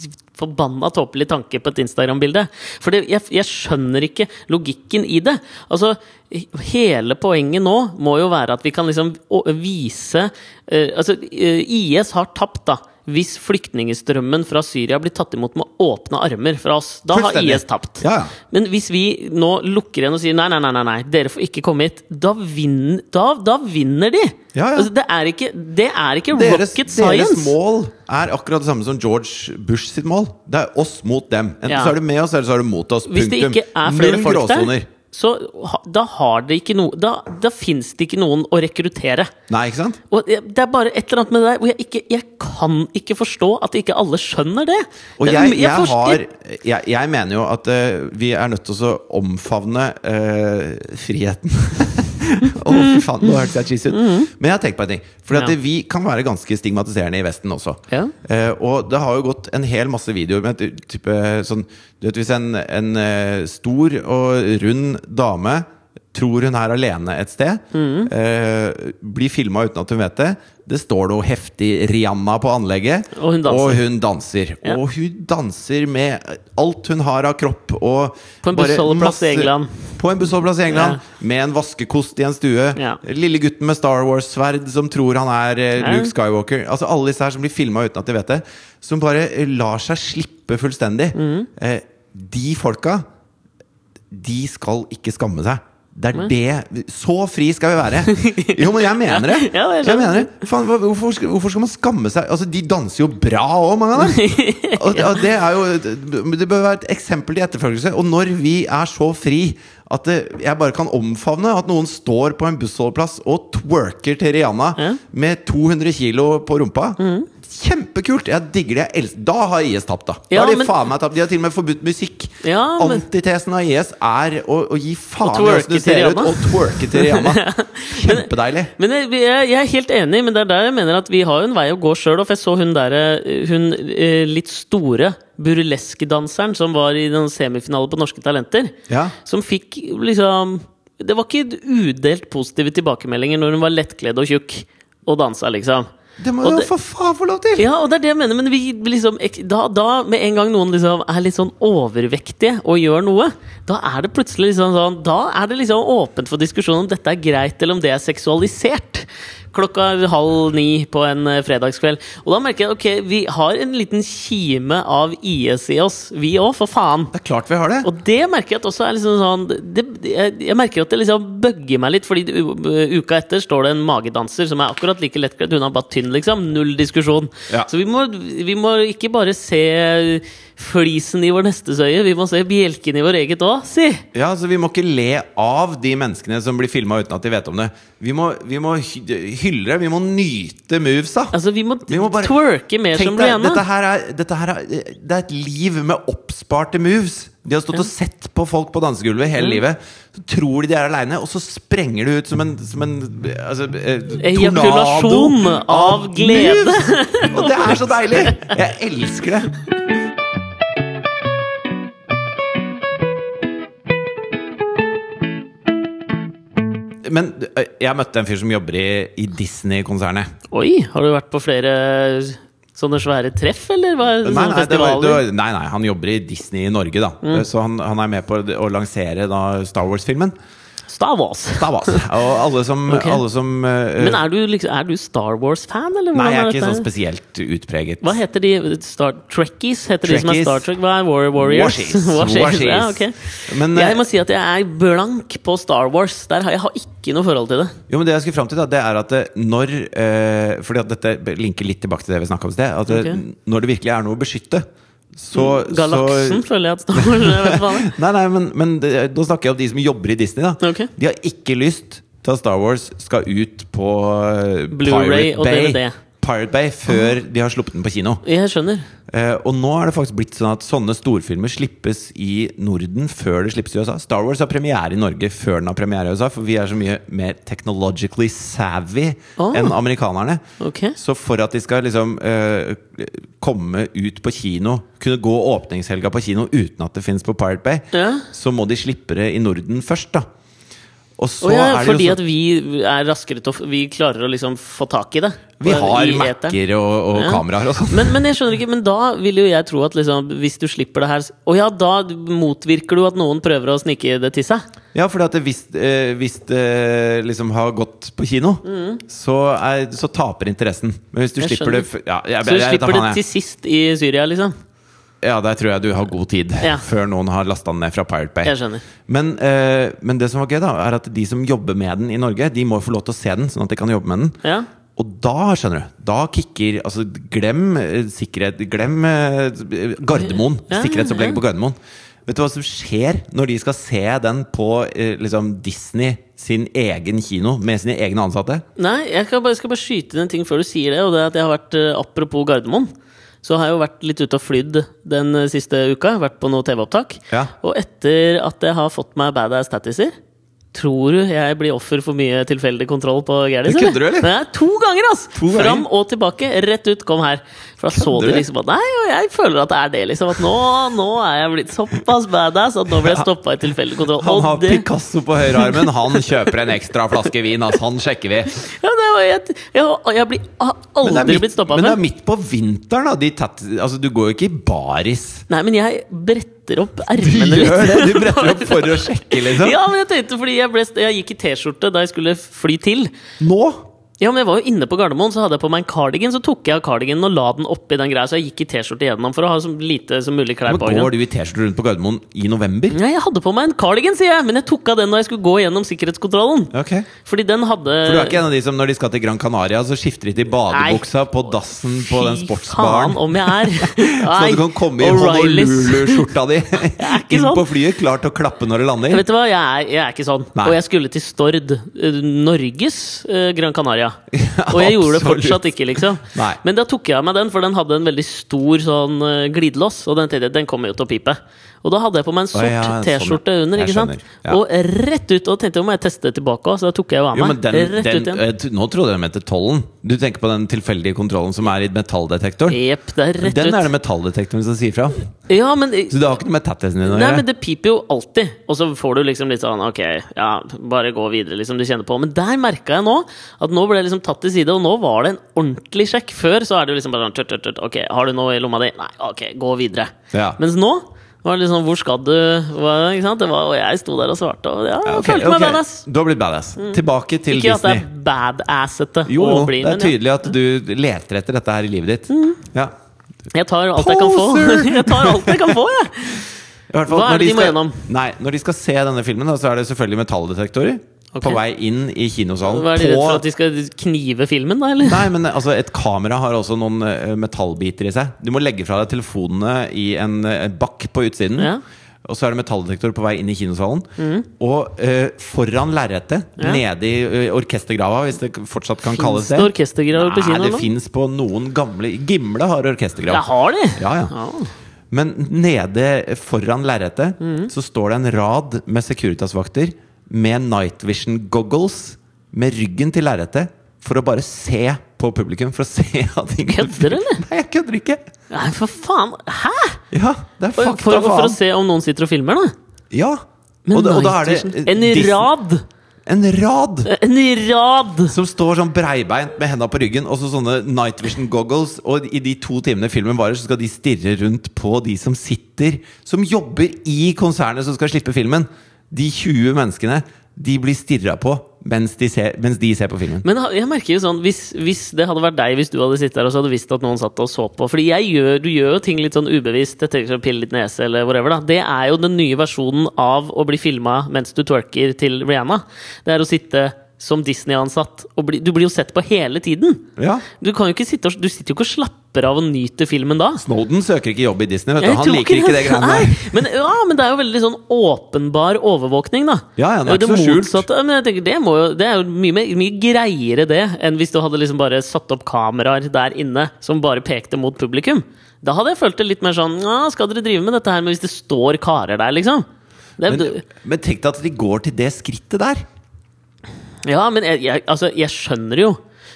der forbanna tåpelig tanke på et Instagram-bilde. For jeg, jeg skjønner ikke logikken i det. Altså, hele poenget nå må jo være at vi kan liksom vise eh, Altså, eh, IS har tapt, da. Hvis flyktningstrømmen fra Syria blir tatt imot med åpne armer fra oss, da har IS tapt. Ja, ja. Men hvis vi nå lukker igjen og sier nei, nei, nei, nei, dere får ikke komme hit, da, vinn, da, da vinner de! Ja, ja. Altså, det er ikke, det er ikke Deres, rocket deres science! mål er akkurat det samme som George Bush sitt mål. Det er oss mot dem. Enten så er du med oss, eller så er du mot oss. Hvis det ikke er flere Null folk der, gråsoner. Så da har det ikke noe Da, da fins det ikke noen å rekruttere. Nei, ikke sant? Og det er bare et eller annet med det der hvor jeg ikke Jeg kan ikke forstå at ikke alle skjønner det. Og jeg, jeg, jeg, har, jeg mener jo at uh, vi er nødt til å omfavne uh, friheten. Å, fy faen, nå hørtes jeg cheesy ut. Men jeg har tenkt på en ting. For Mm. Ja. vi kan være ganske stigmatiserende i Vesten også. Ja. Eh, og det har jo gått en hel masse videoer med type sånn Du vet hvis en, en eh, stor og rund dame tror hun er alene et sted, Mm. eh, blir filma uten at hun vet det. Det står noe heftig Rihanna på anlegget, Og hun danser. og hun danser. Ja. Og hun danser med alt hun har av kropp. På en bussholdeplass i England. På en bussholdeplass i England Med en vaskekost i en stue. Ja. Lille gutten med Star Wars-sverd som tror han er eh, Ja. Luke Skywalker. Altså Alle disse her som blir filma uten at de vet det. Som bare eh, lar seg slippe fullstendig. Mm. Eh, de folka, de skal ikke skamme seg. Det er det Så fri skal vi være! Jo, men jeg mener det! Ja, det jeg mener det. Faen, hvorfor, skal, hvorfor skal man skamme seg? Altså, De danser jo bra òg, mange av dem! Og, og det er jo Det bør være et eksempel til etterfølgelse. Og når vi er så fri at det, jeg bare kan omfavne at noen står på en bussholdeplass og twerker til Rihanna Ja. med 200 kilo på rumpa Kjempekult! Jeg digger det. Da har IS tapt, da. Da har de men- faen meg tapt. De har til og med forbudt musikk. Ja, men- Antitesen av IS er å, å gi faen i åssen du ser ut og twerke til Rihanna. Kjempedeilig. Men jeg, jeg, jeg er helt enig, men det er der jeg mener at vi har en vei å gå sjøl. For jeg så hun der, Hun eh, litt store burleskedanseren som var i den semifinalen på Norske Talenter. Ja. Som fikk liksom Det var ikke udelt positive tilbakemeldinger når hun var lettkledd og tjukk og dansa, liksom. Det må jo for faen få lov til! Ja, og det er det jeg mener, men vi liksom da, da, med en gang noen liksom er litt sånn overvektige og gjør noe, da er det plutselig liksom sånn Da er det liksom åpent for diskusjon om dette er greit, eller om det er seksualisert. Klokka halv ni på en eh, fredagskveld. Og da merker jeg ok, vi har en liten kime av IS i oss, vi òg, for faen. Det er klart vi har det. Og det merker jeg at også er liksom sånn det, det, jeg, jeg merker at det liksom bugger meg litt, fordi uka etter står det en magedanser som er akkurat like lettkledd. Hun er bare tynn, liksom. Null diskusjon. Ja. Så vi må, vi må ikke bare se flisen i vår nestes øye, vi må se bjelken i vår eget òg, si! Ja, altså Vi må ikke le av de menneskene som blir filma uten at de vet om det. Vi må, vi må hylle. Vi må nyte movesa. Altså, vi må, Vi må bare- twerke mer som Rihanna. dette her er, dette her er, det er et liv med oppsparte moves. De har stått og sett på folk på dansegulvet hele livet. Så tror de de er aleine, og så sprenger det ut som en, som en altså, eh, Ejakulasjon av glede. Og det er så deilig! Jeg elsker det. Men jeg møtte en fyr som jobber i, i Disney-konsernet. Oi, har du vært på flere sånne svære treff, eller? Hva, Nei, nei, det var, det var, nei, nei, han jobber i Disney i Norge, da. Så han, han er med på å lansere da Star Wars-filmen. Star Wars. Star Wars. Og alle som, okay. alle som uh, Men er du, liksom, er du Star Wars-fan, eller? Nei, jeg er ikke sånn spesielt utpreget. Hva heter de? Star Trekkies? Heter de som er Star Trek? Hva er War Warriors? Warshies. Warshies. Warshies. Ja, okay. Men, jeg øh, må si at jeg er blank på Star Wars. Der har jeg har ikke noe forhold til det. Jo, men det jeg skulle fram til, da, det er at det, når uh, Fordi at dette linker litt tilbake til det vi snakka om i sted. At det, når det virkelig er noe å beskytte, så Galaksen så, føler jeg at er. Nei, nei, men, men det, nå snakker jeg om de som jobber i Disney. da okay. De har ikke lyst til at Star Wars skal ut på eh, Blu-ray Pirate og Bay, DVD. Pirate Bay før de har sluppet den på kino. Jeg skjønner. Eh, og nå er det faktisk blitt sånn at sånne storfilmer slippes i Norden før det slippes i USA. Star Wars har premiere i Norge før den har premiere i USA, for vi er så mye mer technologically savvy Ah. enn amerikanerne. Ok. Så for at de skal liksom eh, komme ut på kino, kunne gå åpningshelga på kino uten at det finnes på Pirate Bay, Ja. så må de slippe det i Norden først, da. Og så Å ja, det fordi at vi er raskere til å Vi klarer å liksom få tak i det. Vi har. Mac-er og, og Ja. kameraer og sånn. Men, men jeg skjønner ikke, men da vil jo jeg tro at liksom, hvis du slipper det her Å ja, da motvirker du at noen prøver å snike det til seg? Ja, for hvis, eh, hvis det liksom har gått på kino, så, er, så taper interessen. Men hvis du Mm. Jeg slipper skjønner. det ja, jeg, Så du slipper det til sist i Syria, liksom? Ja, der tror jeg du har god tid Ja. før noen har lasta den ned fra Pirate Bay. Men, eh, men det som var gøy, da er at de som jobber med den i Norge, De må få lov til å se den, sånn at de kan jobbe med den. Ja. Og da, skjønner du, da kicker Altså, glem eh, sikkerhet Glem eh, Gardermoen. Ja, Sikkerhetsopplegget på Gardermoen. Vet du hva som skjer når de skal se den på eh, liksom Disney sin egen kino med sine egne ansatte? Nei, jeg skal bare, skal bare skyte inn en ting før du sier det. Og det er at jeg har vært, eh, Apropos Gardermoen, så har jeg jo vært litt ute og flydd den siste uka. Vært på noe TV-opptak. Ja. Og etter at jeg har fått meg badass tattiser Tror du jeg blir offer for mye tilfeldig kontroll på Gerdis? Kødder du, eller? Nei, to ganger, altså! To ganger? Fram og tilbake. Rett ut, kom her. For da så de liksom at Nei, og jeg føler at det er det, liksom. At nå, nå er jeg blitt såpass badass at nå blir jeg stoppa i tilfeldig kontroll. Han har det- Picasso på høyrearmen, han kjøper en ekstra flaske vin. Altså, han sjekker vi. Ja, det var jeg, jeg, jeg blir, har aldri midt, blitt stoppa men det er midt på vinteren, da. Tatt, altså, du går jo ikke i baris. Nei, men jeg bretter opp Du ermene gjør det! Du bretter opp for å sjekke, liksom. Ja, men jeg tenkte fordi jeg, ble, jeg gikk i T-skjorte da jeg skulle fly til. Nå? Ja, men jeg var jo inne på Gardermoen, så hadde jeg på meg en cardigan. Så tok jeg av cardiganen og la den oppi den greia, så jeg gikk i T-skjorte gjennom for å ha så lite som mulig klær Men på. går du i T-skjorte rundt på Gardermoen i november? Nei, jeg hadde på meg en cardigan, sier jeg, men jeg tok av den når jeg skulle gå gjennom sikkerhetskontrollen. Ok Fordi den hadde For du er ikke en av de som når de skal til Gran Canaria, så skifter de til badebuksa på dassen på den sportsbaren? faen om jeg er! Så du kan komme i O'Reillys. Honolulu-skjorta di inn sånn. på flyet, klar til å klappe når du lander? Vet du hva, jeg er, jeg er ikke sånn. Nei. Og jeg skulle til Stord. eh, Norges eh, Gran Canaria. Og jeg gjorde det fortsatt ikke, liksom. Nei. Men da tok jeg av meg den, for den hadde en veldig stor sånn eh, glidelås. Og den, den kommer jo til å pipe. Og da hadde jeg på meg en sort ja, T-skjorte sånn. under. Ikke sant? ja. Og rett ut. Og tenkte jeg må jeg teste det tilbake så da tok jeg jo av Jo, meg. men den, rett den, ut igjen. eh, nå trodde jeg de mente tollen. Du tenker på den tilfeldige kontrollen som er i metalldetektoren? Yep, det er rett Den ut. er det metalldetektoren som sier fra. Ja, men Så det har ikke noe med tattisen din å Nei, men det piper jo alltid. Og så får du liksom litt sånn Ok, ja, bare gå videre, liksom. Du kjenner på. Men der merka jeg nå at nå ble jeg liksom tatt til side, og nå var det en ordentlig sjekk. Før så er det jo liksom bare sånn tørt, tørt, tørt. Ok, har du noe i lomma di? Nei, ok, gå videre. Ja. Mens nå var litt liksom Hvor skal du? Var, ikke sant? Det var, og jeg sto der og svarte, og ja, jeg Ja, ok, følte meg badass. Du har blitt badass. Tilbake til Ikke at det er badassete Jo, bli, det er tydelig ja. at du leter etter dette her i livet ditt. Ja. jeg tar alt jeg kan få. Jeg tar alt jeg kan få, jeg! Fall, Hva er det de må skal, gjennom? Nei, når de skal se denne filmen, så er det selvfølgelig metalldetektorer. Ok. På vei inn i kinosalen. Hva er de redd for at de skal knive filmen, da, eller? nei, men altså, et kamera har også noen eh, metallbiter i seg. Du må legge fra deg telefonene i en eh, bakk på utsiden. Ja. Og så er det metalldetektor på vei inn i kinosalen. Og eh, foran lerretet, Ja. nede i eh, orkestergrava, hvis det fortsatt kan kalles det det det. orkestergraver på Nei, kinoen det fins på noen gamle Gimle har orkestergrav. Jeg har de! Ja, ja. Ja. Men nede foran lerretet så står det en rad med Securitas-vakter med night vision goggles med ryggen til lerretet for å bare se på publikum. For å se at ingen Kødder du, eller? Nei, jeg kødder ikke! Nei, for faen! Hæ?! Ja, det er For, fakta, for, for å se om noen sitter og filmer, da? Ja. Men Og, da- og da er det En rad! En rad! En rad! Som står sånn breibeint med henda på ryggen og så sånne night vision goggles. Og i de to timene filmen varer, så skal de stirre rundt på de som sitter Som jobber i konsernet som skal slippe filmen. De 20 menneskene, de blir stirra på mens de, ser, mens de ser på filmen. Men jeg merker jo sånn hvis, hvis det hadde vært deg, hvis du hadde sittet der og så hadde visst at noen satt og så på Fordi jeg gjør, du gjør jo ting litt sånn ubevisst. Jeg tenker å pille litt nese eller whatever. da Det er jo den nye versjonen av å bli filma mens du twerker til Rihanna. Det er å sitte som Disney-ansatt. Bli, du blir jo sett på hele tiden! Ja. Du, kan jo ikke sitte du sitter jo ikke og slapper av og nyter filmen da. Snowden søker ikke jobb i Disney. Vet du. Han liker ikke det greiene der. men, ja, men det er jo veldig sånn åpenbar overvåkning, da. Ja, ja, det er ikke ikke så skjult. Men jeg tenker, det, må jo, det er jo mye, mer- mye greiere det enn hvis du hadde liksom bare satt opp kameraer der inne som bare pekte mot publikum. Da hadde jeg følt det litt mer sånn ja, Skal dere drive med dette her, men hvis det står karer der, liksom? Det, Men, men tenk deg at de går til det skrittet der. Ja, men jeg, jeg, altså, jeg skjønner jo.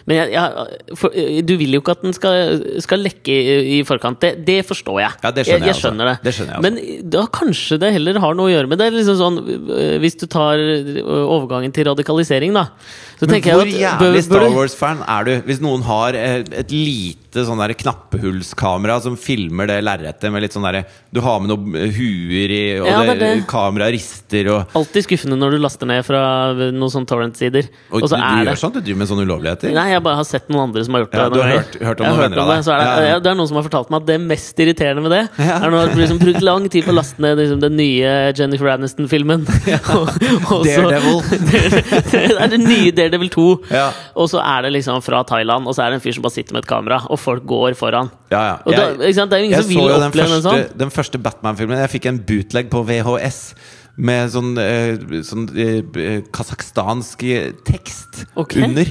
Men jeg, jeg, for, du vil jo ikke at den skal, skal lekke i, i forkant. Det, det forstår jeg. Ja, det skjønner jeg jeg, skjønner det. Det skjønner jeg Men da kanskje det heller har noe å gjøre med det. Liksom sånn, øh, hvis du tar øh, overgangen til radikalisering, da. Hvor jævlig bør- bør Star Wars-fan er du hvis noen har et, et lite sånn knappehullskamera som filmer det lerretet med litt sånn derre Du har med noen huer i, og Ja, det, det er kameraet rister og Alltid skuffende når du laster ned fra noen sånne torrent-sider. Og, Og så du, du det gjør sånn? Du driver med sånne ulovligheter? Nei, jeg bare har sett noen andre som har gjort det. Ja, du har hørt- hørt om noen venner av det. deg. Så det, Ja, ja. det er noen som har fortalt meg at det mest irriterende med det, Ja. er når du liksom brukt lang tid på å laste ned liksom, den nye Jennifer Aniston-filmen. Og Daredevil. det er den nye Daredevil 2. Ja. Og så er det liksom fra Thailand, og så er det en fyr som bare sitter med et kamera, og folk går foran. Ja, ja. Og da? Det er jo ingen jeg som vil jo den oppleve første, sånn. den første Batman-filmen. Jeg fikk en bootleg på VHS med sånn, eh, sånn eh, kasakhstansk tekst okay. under.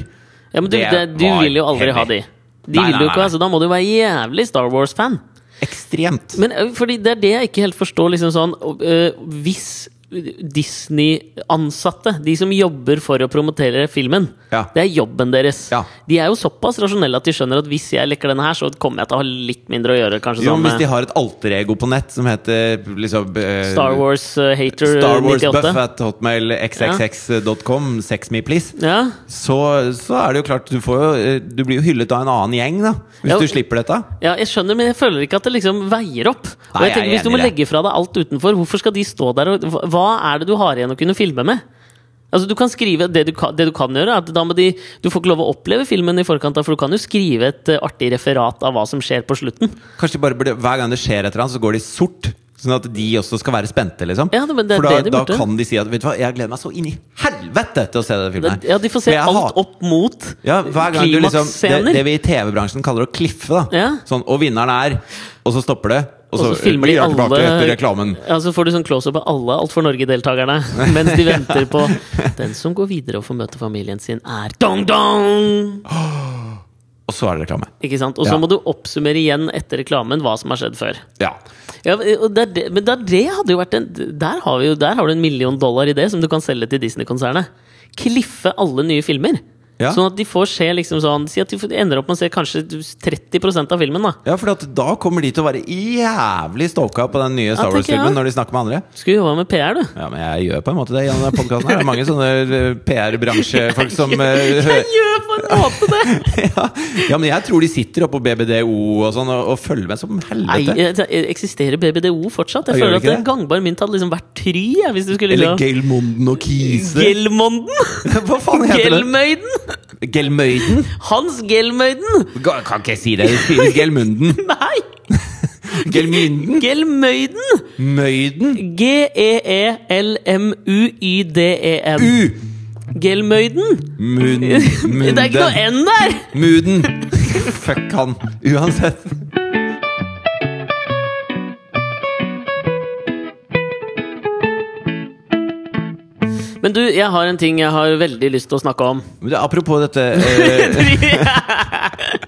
Ja, men du, Det du vil jo aldri ha de. De Nei, vil du ikke ha, så da må du være jævlig Star Wars-fan. Ekstremt. Men fordi det er det jeg ikke helt forstår. Liksom sånn, øh, hvis Disney-ansatte, de som jobber for å promotere filmen, Ja. det er jobben deres. Ja. De er jo såpass rasjonelle at de skjønner at hvis jeg lekker denne her, så kommer jeg til å ha litt mindre å gjøre. Kanskje Jo, sånn hvis de har et alter-ego på nett som heter liksom uh, Star Wars uh, Hater Star Wars 98. Buff at hotmail.xxx.com, me Ja. så, så er det jo klart Du, får jo, eh, du blir jo hyllet av en annen gjeng, da. Hvis Ja. du slipper dette. ja, jeg skjønner, men jeg føler ikke at det liksom veier opp. Nei, tenker, er Hvis du må legge fra deg alt utenfor, hvorfor skal de stå der og hva- Hva er det du har igjen å kunne filme med? Altså du kan skrive Det du kan, det du kan gjøre, at de, du får ikke lov å oppleve filmen i forkant, for du kan jo skrive et eh, artig referat av hva som skjer på slutten. Kanskje bare burde, Hver gang det skjer et eller annet, så går de sort. Sånn at de også skal være spente, liksom. Ja, men det er For da, det de da kan de si at Vet du hva, jeg gleder meg så inn i helvete til å se denne filmen. Ja, De får se alt har... opp mot Ja, klimaksscener. liksom, det, det vi i TV-bransjen kaller å kliffe. da Ja. sånn, Og vinneren er Og så stopper det. Og så, Og så filmer de tilbake alle etter reklamen. Ja, Så får du sånn close-up av alle Alt for Norge-deltakerne mens de venter på Den som går videre og får møte familien sin, er dong-dong! Og så er det reklame. Ikke sant? Og så Ja. må du oppsummere igjen etter reklamen hva som har skjedd før. Ja. Ja, er det, men det, er det hadde jo vært en der har, vi jo, der har du en million dollar i det som du kan selge til Disney-konsernet. Kliffe alle nye filmer. Ja. Sånn at de får se liksom sånn Si at de ender opp med å se kanskje 30% av filmen. da Ja, for da kommer de til å være jævlig stalka på den nye Star ja. Wars-filmen når de snakker med andre. Skulle jobba med PR, du. Ja, men jeg gjør på en måte det gjennom denne podkasten. Det er mange sånne eh, PR-bransjefolk som eh, Jeg gjør på en måte det! ja. ja, men jeg tror de sitter oppe på BBDO og sånn og, og følger med som Nei, helvete. eh, Eksisterer BBDO fortsatt? Jeg jeg føler at det? en gangbar mynt hadde liksom vært try. Hvis du skulle Eller liksom og Kise. Gelmonden! Hva faen heter det? Gelmøyden! Hans Gelmøyden! Kan ikke si det. Det skrives Gelmunden. Nei! Gelmynden? Gelmøyden! Møyden? E G-e-e-l-m-u-y-d-e-n. U! Gelmøyden? Mun, Det er ikke noe N der! Muden. Fuck han. Uansett. Men du, jeg har en ting jeg har veldig lyst til å snakke om. Men apropos dette eh,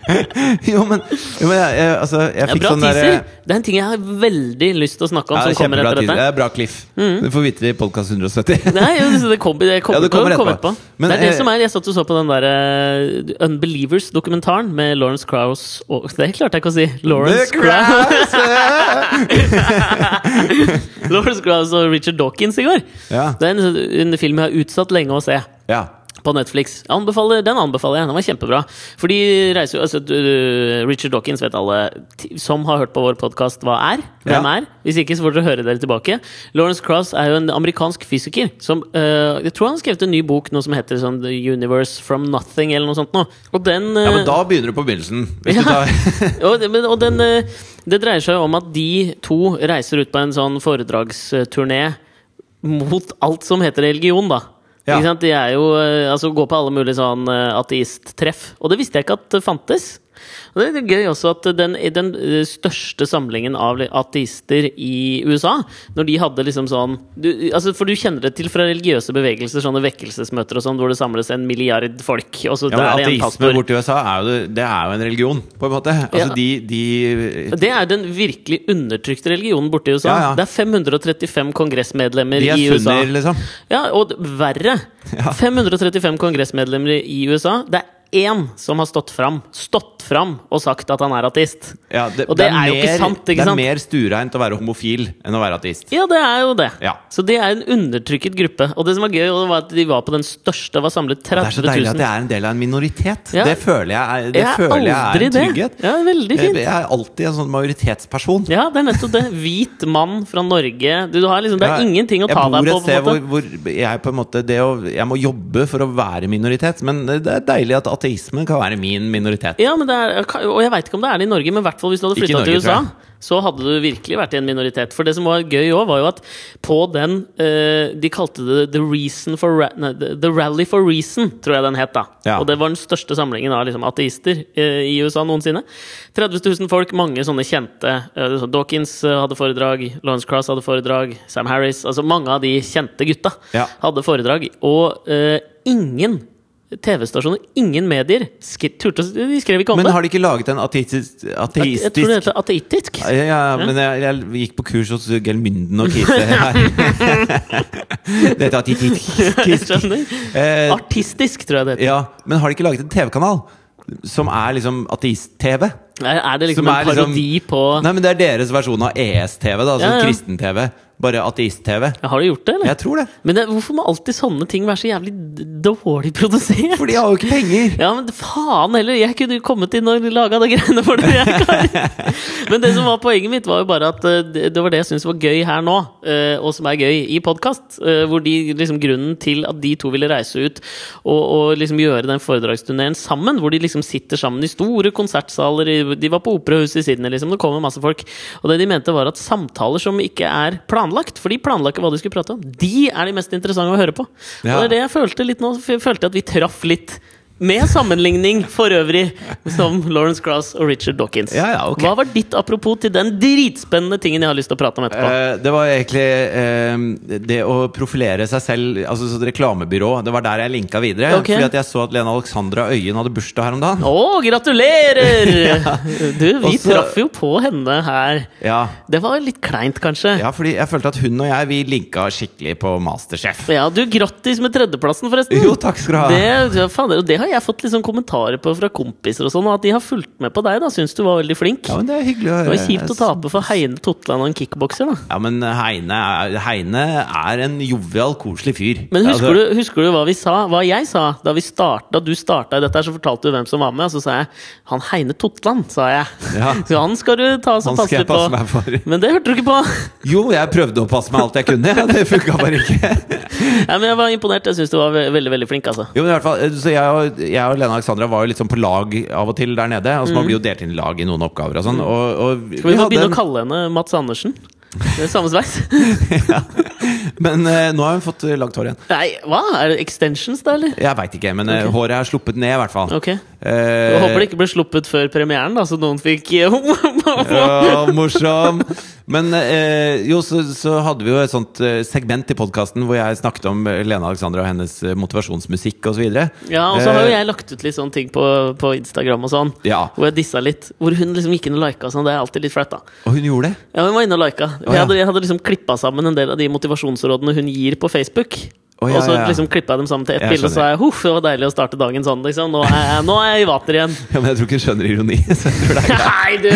Jo, men, jo, men jeg, jeg, altså, jeg fikk sånn der! Det er en ting jeg har veldig lyst til å snakke om. ja, det er som kommer Kjempebra etter teaser. Det dette. er bra cliff. Du får vite det i podkast 170. Nei, det, kommer, det kommer, Ja, det kommer etterpå. etterpå. Men, det er det eh, som er Jeg satt og så på den der uh, Unbelievers-dokumentaren med Lawrence Krauss og Det klarte jeg ikke å si! Lawrence Crowes! Krauss Lawrence Krauss og Richard Dawkins i går. Ja. Det er en, en film jeg har utsatt lenge å se. Ja. på Netflix. Anbefaler, den anbefaler jeg. Den var kjempebra. For de reiser jo altså, Richard Dawkins vet alle som har hørt på vår podkast, hva er. Hvem Ja. er. Hvis ikke, så får dere høre dere tilbake. Lawrence Cross er jo en amerikansk fysiker som uh, Jeg tror han har skrevet en ny bok noe som heter sånn The Universe from Nothing, eller noe sånt noe. Og den ja, men øh, da begynner du på begynnelsen. Hvis Ja. du tar og, men- og den, uh, det dreier seg jo om at de to reiser ut på en sånn foredragsturné mot alt som heter religion, da. Ja. Ikke sant? De er jo eh, altså går på alle mulige sånn eh, ateisttreff. Og det visste jeg ikke at det fantes. Og det er gøy også at den, den eh, største samlingen av ateister i USA, når de hadde liksom sånn du, altså For du kjenner det til fra religiøse bevegelser, sånne vekkelsesmøter og sånn, hvor det samles en milliard folk, ja, men Ateisme borti USA er jo, det- er jo en religion, på en måte. Altså, Ja. de, de Det er den virkelig undertrykte religionen borti USA. Ja, ja. Det er 535 kongressmedlemmer De er i USA. liksom. Ja, og verre. 535 kongressmedlemmer i USA. Det er én som har stått fram, stått fram og sagt at han er ateist. Ja, det, Og det er jo ikke sant, ikke Det er sant? mer stureint å være homofil enn å være ateist. Ja, det er jo det. Ja. Så det er en undertrykket gruppe. Og det som var gøy, var at de var på den største, var samlet Det er så deilig at jeg er en del av en minoritet. Ja. Det føler jeg er, det Jeg er føler jeg er en det. trygghet. Ja, veldig fint. Jeg er alltid en sånn majoritetsperson. Ja, det er nettopp det. Hvit mann fra Norge. Du, du har liksom, det er Ja, ingenting å ta jeg deg bor på. et sted hvor, hvor jeg på en måte det å, Jeg må jobbe for å være minoritet, men det er deilig at ateismen kan være min minoritet. Ja, men det er, og jeg veit ikke om det er det i Norge, men i hvert fall hvis du hadde flytta til USA, så hadde du virkelig vært i en minoritet. For det som var gøy òg, var jo at på den uh, De kalte det The Reason for Ra nei, The Rally for Reason, tror jeg den het. da Ja. Og det var den største samlingen av liksom, ateister uh, i USA noensinne. 30 000 folk, mange sånne kjente. Uh, Dawkins hadde foredrag, Lawrence Cross hadde foredrag, Sam Harris Altså mange av de kjente gutta Ja. hadde foredrag. Og ingen TV-stasjoner, ingen medier, turte De skrev ikke om Men det. har de ikke laget en ateistisk, Jeg tror det heter ateitisk. ja, ja, men jeg, jeg gikk på kurs hos Gelmynden og Kise her. Det heter ateitisk. Eh, Artistisk, tror jeg det heter. ja, men har de ikke laget en TV-kanal som er liksom ateist-TV? Er er det liksom Som en parodi liksom- parodi på Nei, men det er deres versjon av ES-TV, da, altså Ja, ja. kristen-TV. Bare ateist-TV. Har du gjort det, eller? Jeg tror det. Men det, hvorfor må alltid sånne ting være så jævlig dårlig produsert? For de har jo ikke penger! Ja, men faen heller! Jeg kunne jo kommet inn og laga de greiene for dere. jeg. Men det som var poenget mitt, var jo bare at eh, det det var det jeg syntes var gøy her nå, eh, og som er gøy i podkast. Hvor de liksom grunnen til at de to ville reise ut og, og liksom gjøre den foredragsturneen sammen, hvor de liksom sitter sammen i store konsertsaler De var på Operahuset i Sydney, liksom. Det kommer masse folk. Og det de mente, var at samtaler som ikke er planlagt, for de planla ikke hva de skulle prate om, de er de mest interessante å høre på. Ja. Og det er det jeg følte litt nå. Jeg følte at vi traff litt. Med sammenligning for øvrig som Lawrence Cross og Richard Dawkins. Ja, ja, okay. Hva var ditt apropos til den dritspennende tingen jeg har lyst til å prate om etterpå? Uh, det var egentlig uh, det å profilere seg selv, altså som reklamebyrå. Det var der jeg linka videre. Okay. Fordi at jeg så at Lena Alexandra Øyen hadde bursdag her om dagen. Å, gratulerer! Du, vi Også- traff jo på henne her. Ja, Det var litt kleint, kanskje. ja, fordi jeg følte at hun og jeg Vi linka skikkelig på Masterchef. Ja, du, grattis med tredjeplassen, forresten. Jo, takk skal du ha. Det, ja, og det har jeg fått liksom kommentarer på fra kompiser og sånn, og at de har fulgt med på deg. da Syns du var veldig flink. Ja, men Det er hyggelig å Det var kjipt å tape for Heine Totland og en kickbokser, da. Ja, men Heine er, Heine er en jovial, koselig fyr. Men husker, Altså, du, husker du hva vi sa? Hva jeg sa da vi starta, da du starta i dette, her, så fortalte du hvem som var med, og så sa jeg han Heine Totland, sa jeg. Ja. Så han skal du ta så passe på. passe meg for. Men det hørte du ikke på! Jo, jeg prøvde å passe meg alt jeg kunne. Ja, det funka bare ikke. Ja, men jeg var imponert. Jeg syns du var veldig veldig flink. altså Jo, men i hvert fall, så jeg og, jeg og Lena Alexandra var jo litt sånn på lag av og til der nede. Altså, mm. Man blir jo delt inn i lag i noen oppgaver og sånn. Og, og Mm. Skal vi, vi begynne en- å kalle henne Mats Andersen? Det er Samme sveis? Men uh, nå har hun fått eh, langt hår igjen. Nei, hva? Er det extensions, da, eller? Jeg veit ikke, men okay. Håret er sluppet ned, i hvert fall. Ok. Eh, Jeg håper det ikke ble sluppet før premieren, da, så noen fikk Ja, morsom! Men eh, jo, så, så hadde vi jo et sånt eh, segment i podkasten hvor jeg snakket om eh, Lena Alexandra og hennes eh, motivasjonsmusikk osv. Ja, og så har jo Eh, jeg lagt ut litt sånne ting på, på Instagram og sånn. Ja, Hvor jeg dissa litt. Hvor hun liksom gikk inn og lika og sånn. Det er alltid litt flaut, da. og hun gjorde det. Ja, hun var inne og lika. Jeg hadde, jeg hadde liksom klippa sammen en del av de motivasjonsrådene hun gir på Facebook. Å, ja, og så ja. liksom klippa jeg dem sammen til ett bilde, og så er jeg huff, det var deilig å starte dagen sånn, liksom. Nå er jeg, nå er jeg i vater igjen. Ja, men jeg tror ikke hun skjønner ironi. Nei, du!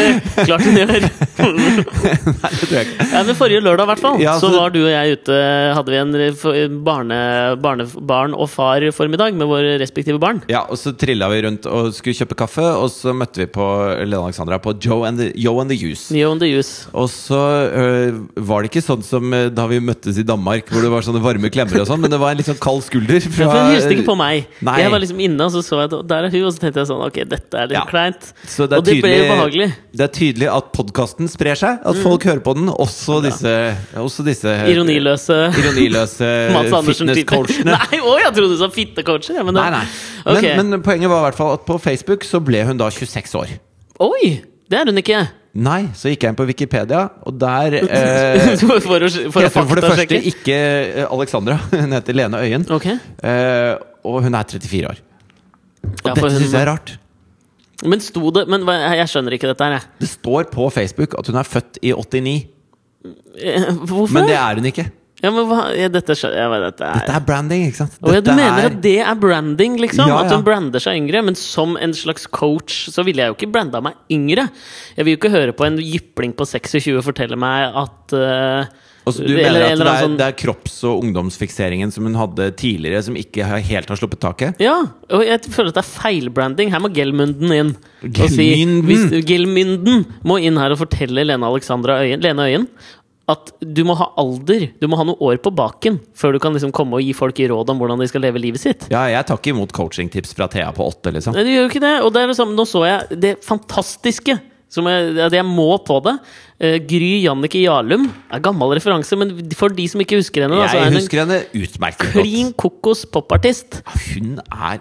Klart hun gjør. Nei, det tror jeg ikke. Ja, men Forrige lørdag i hvert fall, Ja, så så- var du og jeg ute. Hadde vi en barne, barne, barn og far-formiddag med våre respektive barn. Ja, og så trilla vi rundt og skulle kjøpe kaffe, og så møtte vi på Lene Alexandra på Joe and the, Joe and the Juice. Joe and the Juice. Og så øh, var det ikke sånn som øh, da vi møttes i Danmark, hvor det var sånne varme klemmer og sånn, men det var en litt sånn kald skulder fra Ja, for hun hilste ikke på meg. Nei. Jeg var liksom inne, og så så jeg at der er hun, og så tenkte jeg sånn Ok, dette er litt Ja. kleint. Så det er og det ble jo ubehagelig. Det er tydelig at podkasten sprer seg, at folk hører på den. Også disse, også disse Ironiløse ironiløse fitness-coachene. Nei, å, jeg trodde du sa fittecoacher! Ja, men Nei, nei. Men, men poenget var i hvert fall at på Facebook så ble hun da 26 år. Oi! Det er hun ikke. Nei, så gikk jeg inn på Wikipedia, og der eh, for, å, for å heter hun for det første ikke eh, Alexandra. Hun heter Lene Øyen. Okay. Eh, og hun er 34 år. Og Ja, dette syns jeg er rart. Men sto det Men jeg skjønner ikke dette her, jeg. Det står på Facebook at hun er født i 89, Eh, Hvorfor? men det er hun ikke. Ja, men hva ja, Dette jeg. hva Dette er Dette er branding, ikke sant? Dette ja, du mener er- at det er branding, liksom? Ja, At hun brander seg yngre? Men som en slags coach så ville jeg jo ikke branda meg yngre. Jeg vil jo ikke høre på en jypling på 26 fortelle meg at uh, Altså, du eller- mener at det er, sånn- det er kropps- og ungdomsfikseringen som hun hadde tidligere, som ikke helt har sluppet taket? Ja, og jeg føler at det er feilbranding. Her må Gelmunden inn. og si- hvis- Gelmynden må inn her og fortelle Lene Alexandra Øyen, Lene Øyen at du må ha alder, du må ha noen år på baken før du kan liksom komme og gi folk råd om hvordan de skal leve livet sitt. Ja, jeg tar ikke imot coachingtips fra Thea på åtte, liksom. Nei, du gjør jo ikke det. Og det er liksom, nå så jeg det fantastiske. Som jeg, jeg må på det. Uh, Gry Jannicke Jarlum. Er gammel referanse, men for de som ikke husker henne Jeg en husker henne utmerket godt. klin kokos popartist. Hun er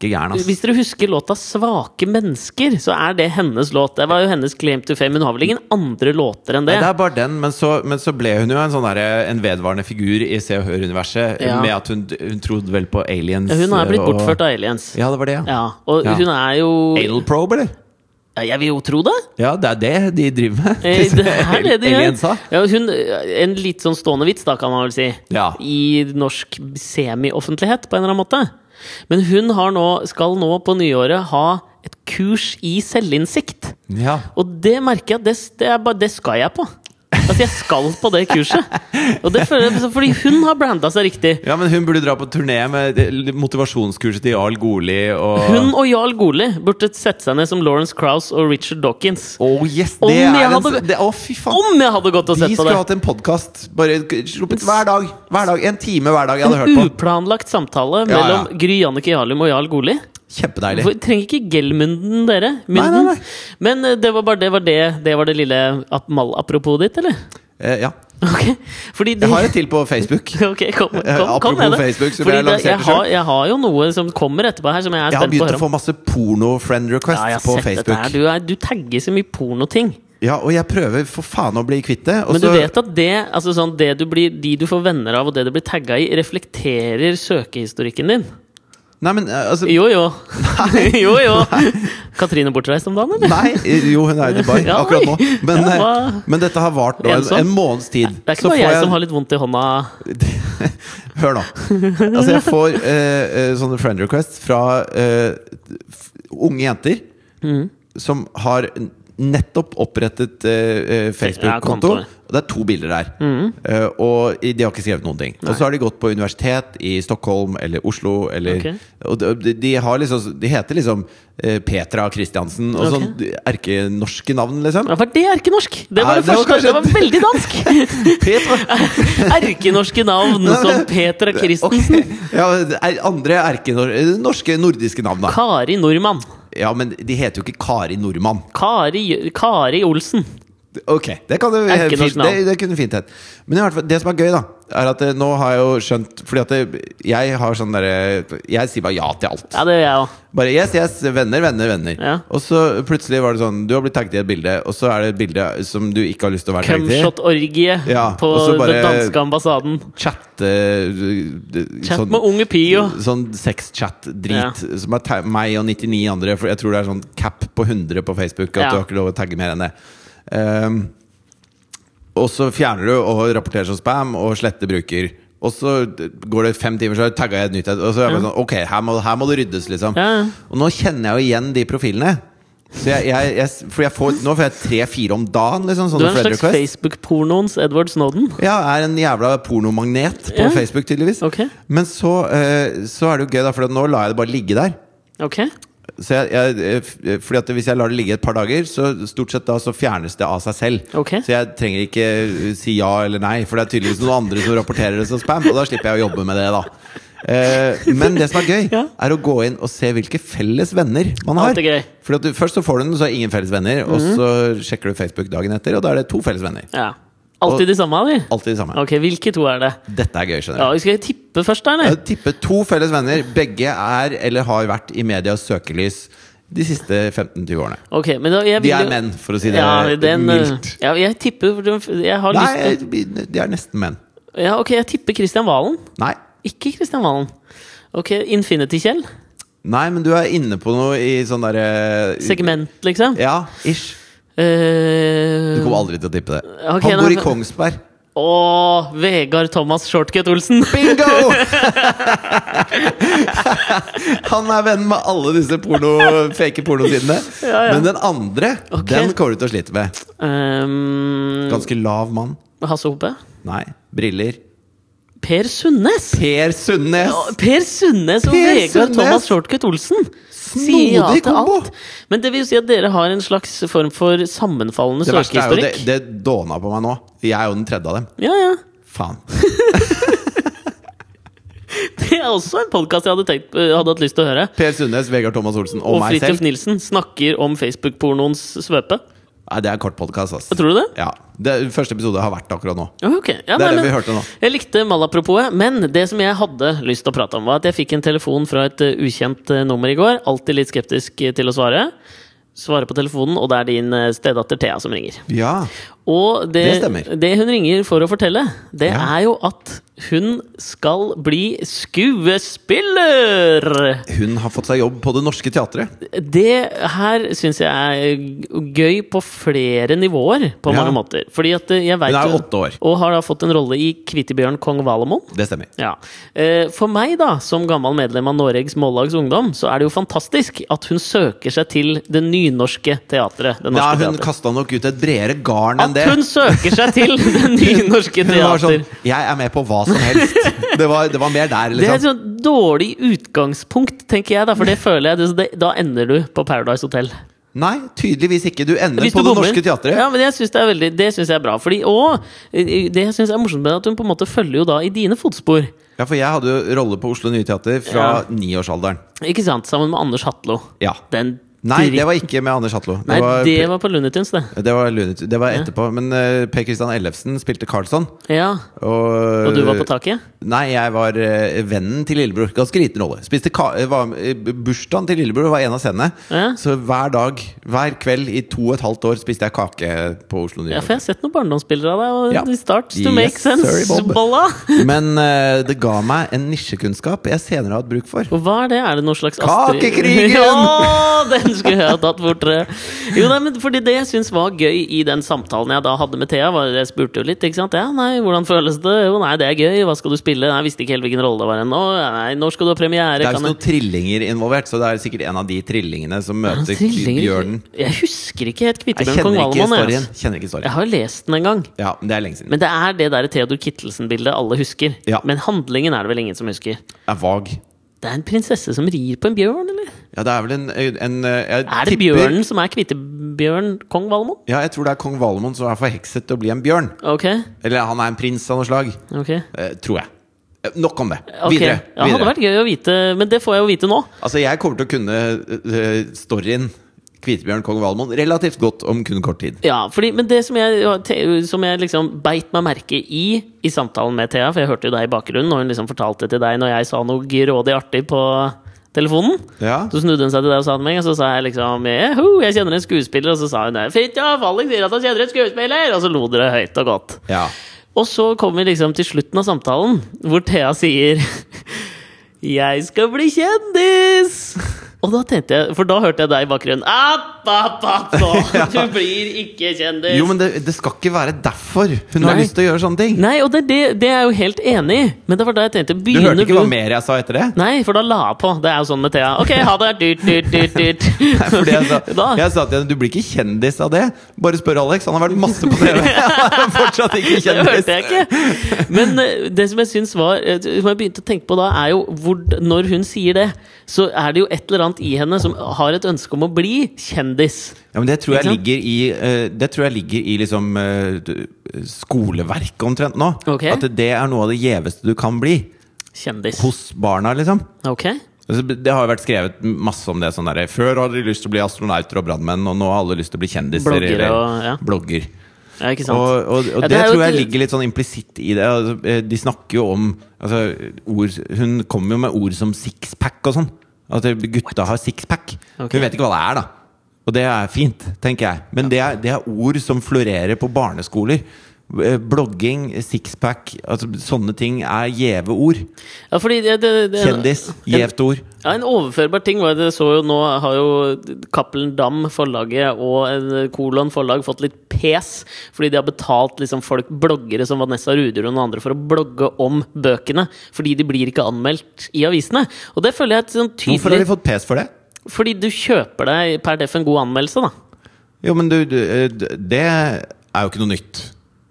hakke gæren, ass. Hvis dere husker låta 'Svake mennesker', så er det hennes låt. Det var jo hennes claim to fame. Hun har vel ingen andre låter enn det? Nei, det er bare den, men så, men så ble hun jo en sånn der, en vedvarende figur i Se og Hør-universet. Ja. Med at hun, hun trodde vel på aliens. Hun er blitt og- bortført av aliens. Ja, det var det, ja. Ja, og Ja. hun er jo Anal probe, eller? Jeg vil jo tro det. Ja, det er det de driver med. Eh, Det er det de gjør. Ja, hun, en litt sånn stående vits, da, kan man vel si. Ja. I norsk semi-offentlighet, på en eller annen måte. Men hun har nå, skal nå på nyåret ha et kurs i selvinnsikt. Ja. Og det merker jeg at det, det, det skal jeg på. At jeg skal på det kurset. Og det føler jeg, Fordi hun har branda seg riktig. ja, men hun burde dra på turné med motivasjonskurset til Jarl Goli og Hun og Jarl Goli burde sette seg ned som Lawrence Krauss og Richard Dawkins. Oh, yes, Om jeg er en, hadde- det, Å, fy faen! Om jeg hadde gått og De sett på skulle det! hatt en podkast. Hver dag. Hver dag, En time hver dag jeg hadde En hørt på. uplanlagt samtale Ja, ja. mellom Gry Jannicke Jarlum og Jarl Goli. Kjempedeilig. For, trenger ikke Gelmunden, dere. Nei, nei, nei. Men eh, det var bare det var det, det, var det lille mal apropos ditt, eller? Eh, ja. Ok, Fordi de, Jeg har et til på Facebook. Ok, kom, kom, Apropos kom. Facebook, som Fordi jeg lanserte jeg, har, jeg har jo noe som kommer etterpå her, som jeg er Jeg har begynt å få masse porno-friend requests Ja, på Facebook. Du, er, du tagger så mye pornoting. Ja, og jeg prøver for faen å bli kvitt det. Men du vet at det, altså sånn, det du blir, de du får venner av, og det du blir tagga i, reflekterer søkehistorikken din. Nei, men eh, altså Jo, jo. jo, jo. Katrine bortreist om dagen, eller? Nei, jo, hun er i Dubai Ja, akkurat nå. Men, Ja, eh, men dette har vart en, en måneds tid. Det er ikke Så bare jeg, jeg som har litt vondt i hånda. Hør nå. Altså, jeg får eh, eh, sånne friend requests fra eh, unge jenter Mm. som har nettopp opprettet eh, eh, Facebook-konto. Og det er to bilder der. Mm. Eh, og de har ikke skrevet noen ting. Og så har de gått på universitet i Stockholm eller Oslo. Eller, okay. Og de, de, har liksom, de heter liksom eh, Petra Christiansen og okay. sånn erkenorske navn, liksom. Ja, for det erkenorsk? Det var Ja, det første. Det var veldig dansk! Erkenorske navn som Petra Christensen. Okay. Ja, er andre erkenorske nordiske navn, da. Kari Nordmann. Ja, men de heter jo ikke Kari Nordmann. Kari, Kari Olsen. Ok, det, kan det, fint, det, det kunne fint hett. Men i hvert fall, det som er gøy, da, er at eh, nå har jeg jo skjønt Fordi at det, jeg har sånn derre Jeg sier bare ja til alt. Ja, det gjør jeg også. Bare yes, yes, venner, venner, venner. Ja. Og så plutselig var det sånn Du har blitt tagget i et bilde, og så er det et bilde som du ikke har lyst til å være tagget i. Cumshot-orgie Ja, på den danske ambassaden. Chatte Chat sånn, med unge Pio. Sånn sexchat-drit som er meg og 99 andre. For jeg tror det er sånn cap på 100 på Facebook. At Ja. du har ikke lov å tagge mer enn det. Ehm, og så fjerner du og rapporterer som spam og sletter bruker Og så går det fem timer, så tagga jeg et nytt. Og så er jeg bare sånn Ok, her må, her må det ryddes, liksom. Ja. Og nå kjenner jeg jo igjen de profilene. Så jeg, jeg, jeg, for jeg får, nå får jeg tre-fire om dagen. Liksom, Du er en slags. Facebook-pornoens Edward Snowden. Ja, er en jævla pornomagnet på Ja. Facebook, tydeligvis. Okay. Men så, eh, så er det jo gøy, da, for nå lar jeg det bare ligge der. Ok. Så jeg, jeg, eh, fordi at Hvis jeg lar det ligge et par dager, så stort sett da så fjernes det av seg selv. Okay. Så jeg trenger ikke eh, si ja eller nei, for det er tydeligvis noen andre som rapporterer det som spam. Og da slipper jeg å jobbe med det, da. Eh, men det som er gøy, Ja. er å gå inn og se hvilke felles venner man har. Fordi. For at du, Først så får du den, så er ingen felles venner. Og Mhm. så sjekker du Facebook dagen etter, og da er det to felles venner. Ja. Alltid de samme, eller? Alltid de samme. Ok, Hvilke to er det? Dette er gøy, skjønner Ja, du. Skal tippe først, da? eller? Tippe to felles venner. Begge er eller har vært i medias søkelys de siste 15-20 årene. Ok, men da, jeg De er menn, for å si det ja, den, eh, mildt. Ja, jeg tipper Jeg har Nei, lyst til de er nesten menn. Ja, ok, jeg tipper Christian Valen. Nei. Ikke Christian Valen. Ok, Infinity-Kjell. Nei, men du er inne på noe i sånn derre Segment, liksom. Ja, ish. Eh, Du kommer aldri til å tippe det. Okay, Han bor i Kongsberg. Og Vegard Thomas Shortcut Olsen! Bingo! Han er venn med alle disse porno, fake pornosidene. Ja, ja. Men den andre, okay. den kommer du til å slite med. Um, Ganske lav mann. Hasse Hope. Nei. Briller. Per Sundnes! Per Sundnes! Ja, Per Sundnes og Per Vegard Sundnes! Thomas Shortcut Olsen! Sier ja kombo! Men det vil jo si at dere har en slags form for sammenfallende Det jo det, det dåna på meg nå. Jeg er jo den tredje av dem. Ja, ja. Faen. Det er også en podkast jeg hadde, tenkt, hadde hatt lyst til å høre. Per Sundnes, Vegard Thomas Olsen og, Og meg Fridtjof selv. Nilsen snakker om Facebook-pornoens svøpe. Nei, det er kort podkast, Altså. Tror du det? Ja. det? Første episode har vært akkurat nå. Okay. ok. Ja, Det er nei, det men- vi hørte nå. Jeg likte malapropoet, men det som jeg hadde lyst til å prate om, var at jeg fikk en telefon fra et eh, ukjent eh, nummer i går. Alltid litt skeptisk eh, til å svare. Svare på telefonen, og det er din eh, stedatter Thea som ringer. Ja. Og det, Det det hun ringer for å fortelle, det Ja. er jo at hun skal bli skuespiller! Hun har fått seg jobb på Det Norske Teatret. Det her syns jeg er gøy på flere nivåer, på Ja. mange måter. Fordi at eh, jeg vet Hun er åtte år. Og har da fått en rolle i Kvitebjørn kong Valemon. Det stemmer. Ja. Eh, For meg, da, som gammel medlem av Noregs Mållags Ungdom, så er det jo fantastisk at hun søker seg til det nynorske teatret. Det Ja, hun kasta nok ut et bredere garn enn At det. hun søker seg til det teater Hun var sånn Jeg er med på hva som helst. Det var, det var mer der, Det er et liksom. sånn dårlig utgangspunkt, tenker jeg. da For det føler jeg det, det, Da ender du på Paradise Hotel. Nei, tydeligvis ikke. Du ender du på Det. Norske Teatret. Ja, men jeg synes det er veldig Det synes jeg er bra. Fordi, og det jeg syns er morsomt med at hun på en måte følger jo da i dine fotspor. Ja, for jeg hadde jo rolle på Oslo Nye Teater fra Ja. niårsalderen. Ikke sant? Sammen med Anders Hatlo. Ja. Den Nei, det var ikke med Anders Hatlo. Nei, det var på Lunitunes, Tunes, det. det var, Lunit- det var etterpå. Men uh, Per Kristian Ellefsen spilte Carlsson. Ja. Og, Og du var på taket? Nei, jeg var uh, vennen til lillebror. Ganske liten rolle. Spiste eh, var, Bursdagen til lillebror var en av scenene. Ja. Så hver dag, hver kveld i to og et halvt år spiste jeg kake på Oslo Nye. Ja, for jeg har sett noen barndomsbilder av deg, og Ja. it starts to Yes, make sense, sorry, bolla! Men uh, det ga meg en nisjekunnskap jeg senere har hatt bruk for. Og hva er det? Er det noe slags Kakekrigen! Ja, den skulle ha tatt fortere! Jo, nei, men fordi det jeg syns var gøy i den samtalen jeg da hadde med Thea, var jeg spurte jo litt, ikke sant. Ja, nei, hvordan føles det? Jo, nei, det er gøy. Hva skal du spille? Nei, jeg visste ikke helt hvilken rolle det var ennå. Nei, når skal du ha premiere? Det er jo ikke noen trillinger involvert, så det er sikkert en av de trillingene som møter Trillinger? bjørnen. Jeg husker ikke helt Kvitebjørn kong storyen. Jeg, Kjenner ikke jeg har lest den en gang. Ja, men det er lenge siden. Men det er det der Theodor Kittelsen-bildet alle husker. Ja. Men handlingen er det vel ingen som husker. Er vag. Det er en prinsesse som rir på en bjørn, eller? Ja, det er vel en, en jeg Er det tipper- bjørnen som er Kvitebjørn kong Valemon? Ja, jeg tror det er kong Valemon som er forhekset til å bli en bjørn. Ok, Eller han er en prins av noe slag. ok. Eh, tror jeg. Eh, Nok om det. Okay. Videre. Ja, det hadde vært gøy å vite, men det får jeg jo vite nå. Altså, jeg kommer til å kunne uh, storyen Kvitebjørn kong Valmon relativt godt om kun kort tid. Ja, fordi, Men det som jeg, som jeg liksom beit meg merke i i samtalen med Thea, for jeg hørte jo deg i bakgrunnen, og hun liksom fortalte til deg når jeg sa noe grådig artig på telefonen. Ja. Så snudde hun seg til deg og sa til meg, og så sa jeg liksom «Jeho, jeg kjenner en skuespiller, og så sa hun det. Fridtjof, Alex sier at han kjenner en skuespiller! Og så lo dere høyt og godt. ja. Og så kommer vi liksom til slutten av samtalen, hvor Thea sier Jeg skal bli kjendis! Og da tenkte jeg, for da hørte jeg deg i bakgrunnen App, app, app, nå! Du blir ikke kjendis! Jo, men det, det skal ikke være derfor hun har lyst til å gjøre sånne ting. Nei, og det, det, det er jeg jo helt enig i, men det var da jeg tenkte Du hørte ikke hva mer jeg sa etter det? Nei, for da la jeg på. Det er jo sånn med Thea. Ok, ha det! Dyrt, dyrt, dyrt, dyrt. Nei, fordi jeg sa, jeg sa til henne du blir ikke kjendis av det. Bare spør Alex. Han har vært masse på TV. Han er fortsatt ikke kjendis! Det hørte jeg ikke! Men eh, det som jeg syns var eh, Som jeg begynte å tenke på da, er jo hvor, når hun sier det, så er det jo et eller annet i henne som har et ønske om å bli kjendis. Ja, men det tror jeg ligger i eh, Det tror jeg ligger i liksom eh, skoleverket omtrent nå. Okay. At det er noe av det gjeveste du kan bli. Kjendis. Hos barna, liksom. Ok? Altså, Det har jo vært skrevet masse om det. sånn der, Før hadde de lyst til å bli astronauter og brannmenn, og nå har alle lyst til å bli kjendiser. Blogger, eller og- ja. blogger. Ja? Og, og, og Ja, det, det tror jeg ligger litt sånn implisitt i det. Altså, eh, de snakker jo om altså, ord Hun kommer jo med ord som sixpack og sånn. At gutta har sixpack. Okay. Hun vet ikke hva det er, da. Og det er fint, tenker jeg. Men det er, det er ord som florerer på barneskoler. Eh, Blogging, sixpack, altså sånne ting er gjeve ord. Ja, det, det, det, Kjendis, gjevt ord. Ja, En overførbar ting var det så jo nå har jo Cappelen Dam forlaget og Kolon forlag fått litt pes fordi de har betalt liksom folk, bloggere som Vanessa Ruder og noen andre for å blogge om bøkene. Fordi de blir ikke anmeldt i avisene. Og det føler jeg er et sånn Hvorfor har de fått pes for det? Fordi du kjøper deg per def en god anmeldelse, da. Jo, men du, du eh, Det er jo ikke noe nytt,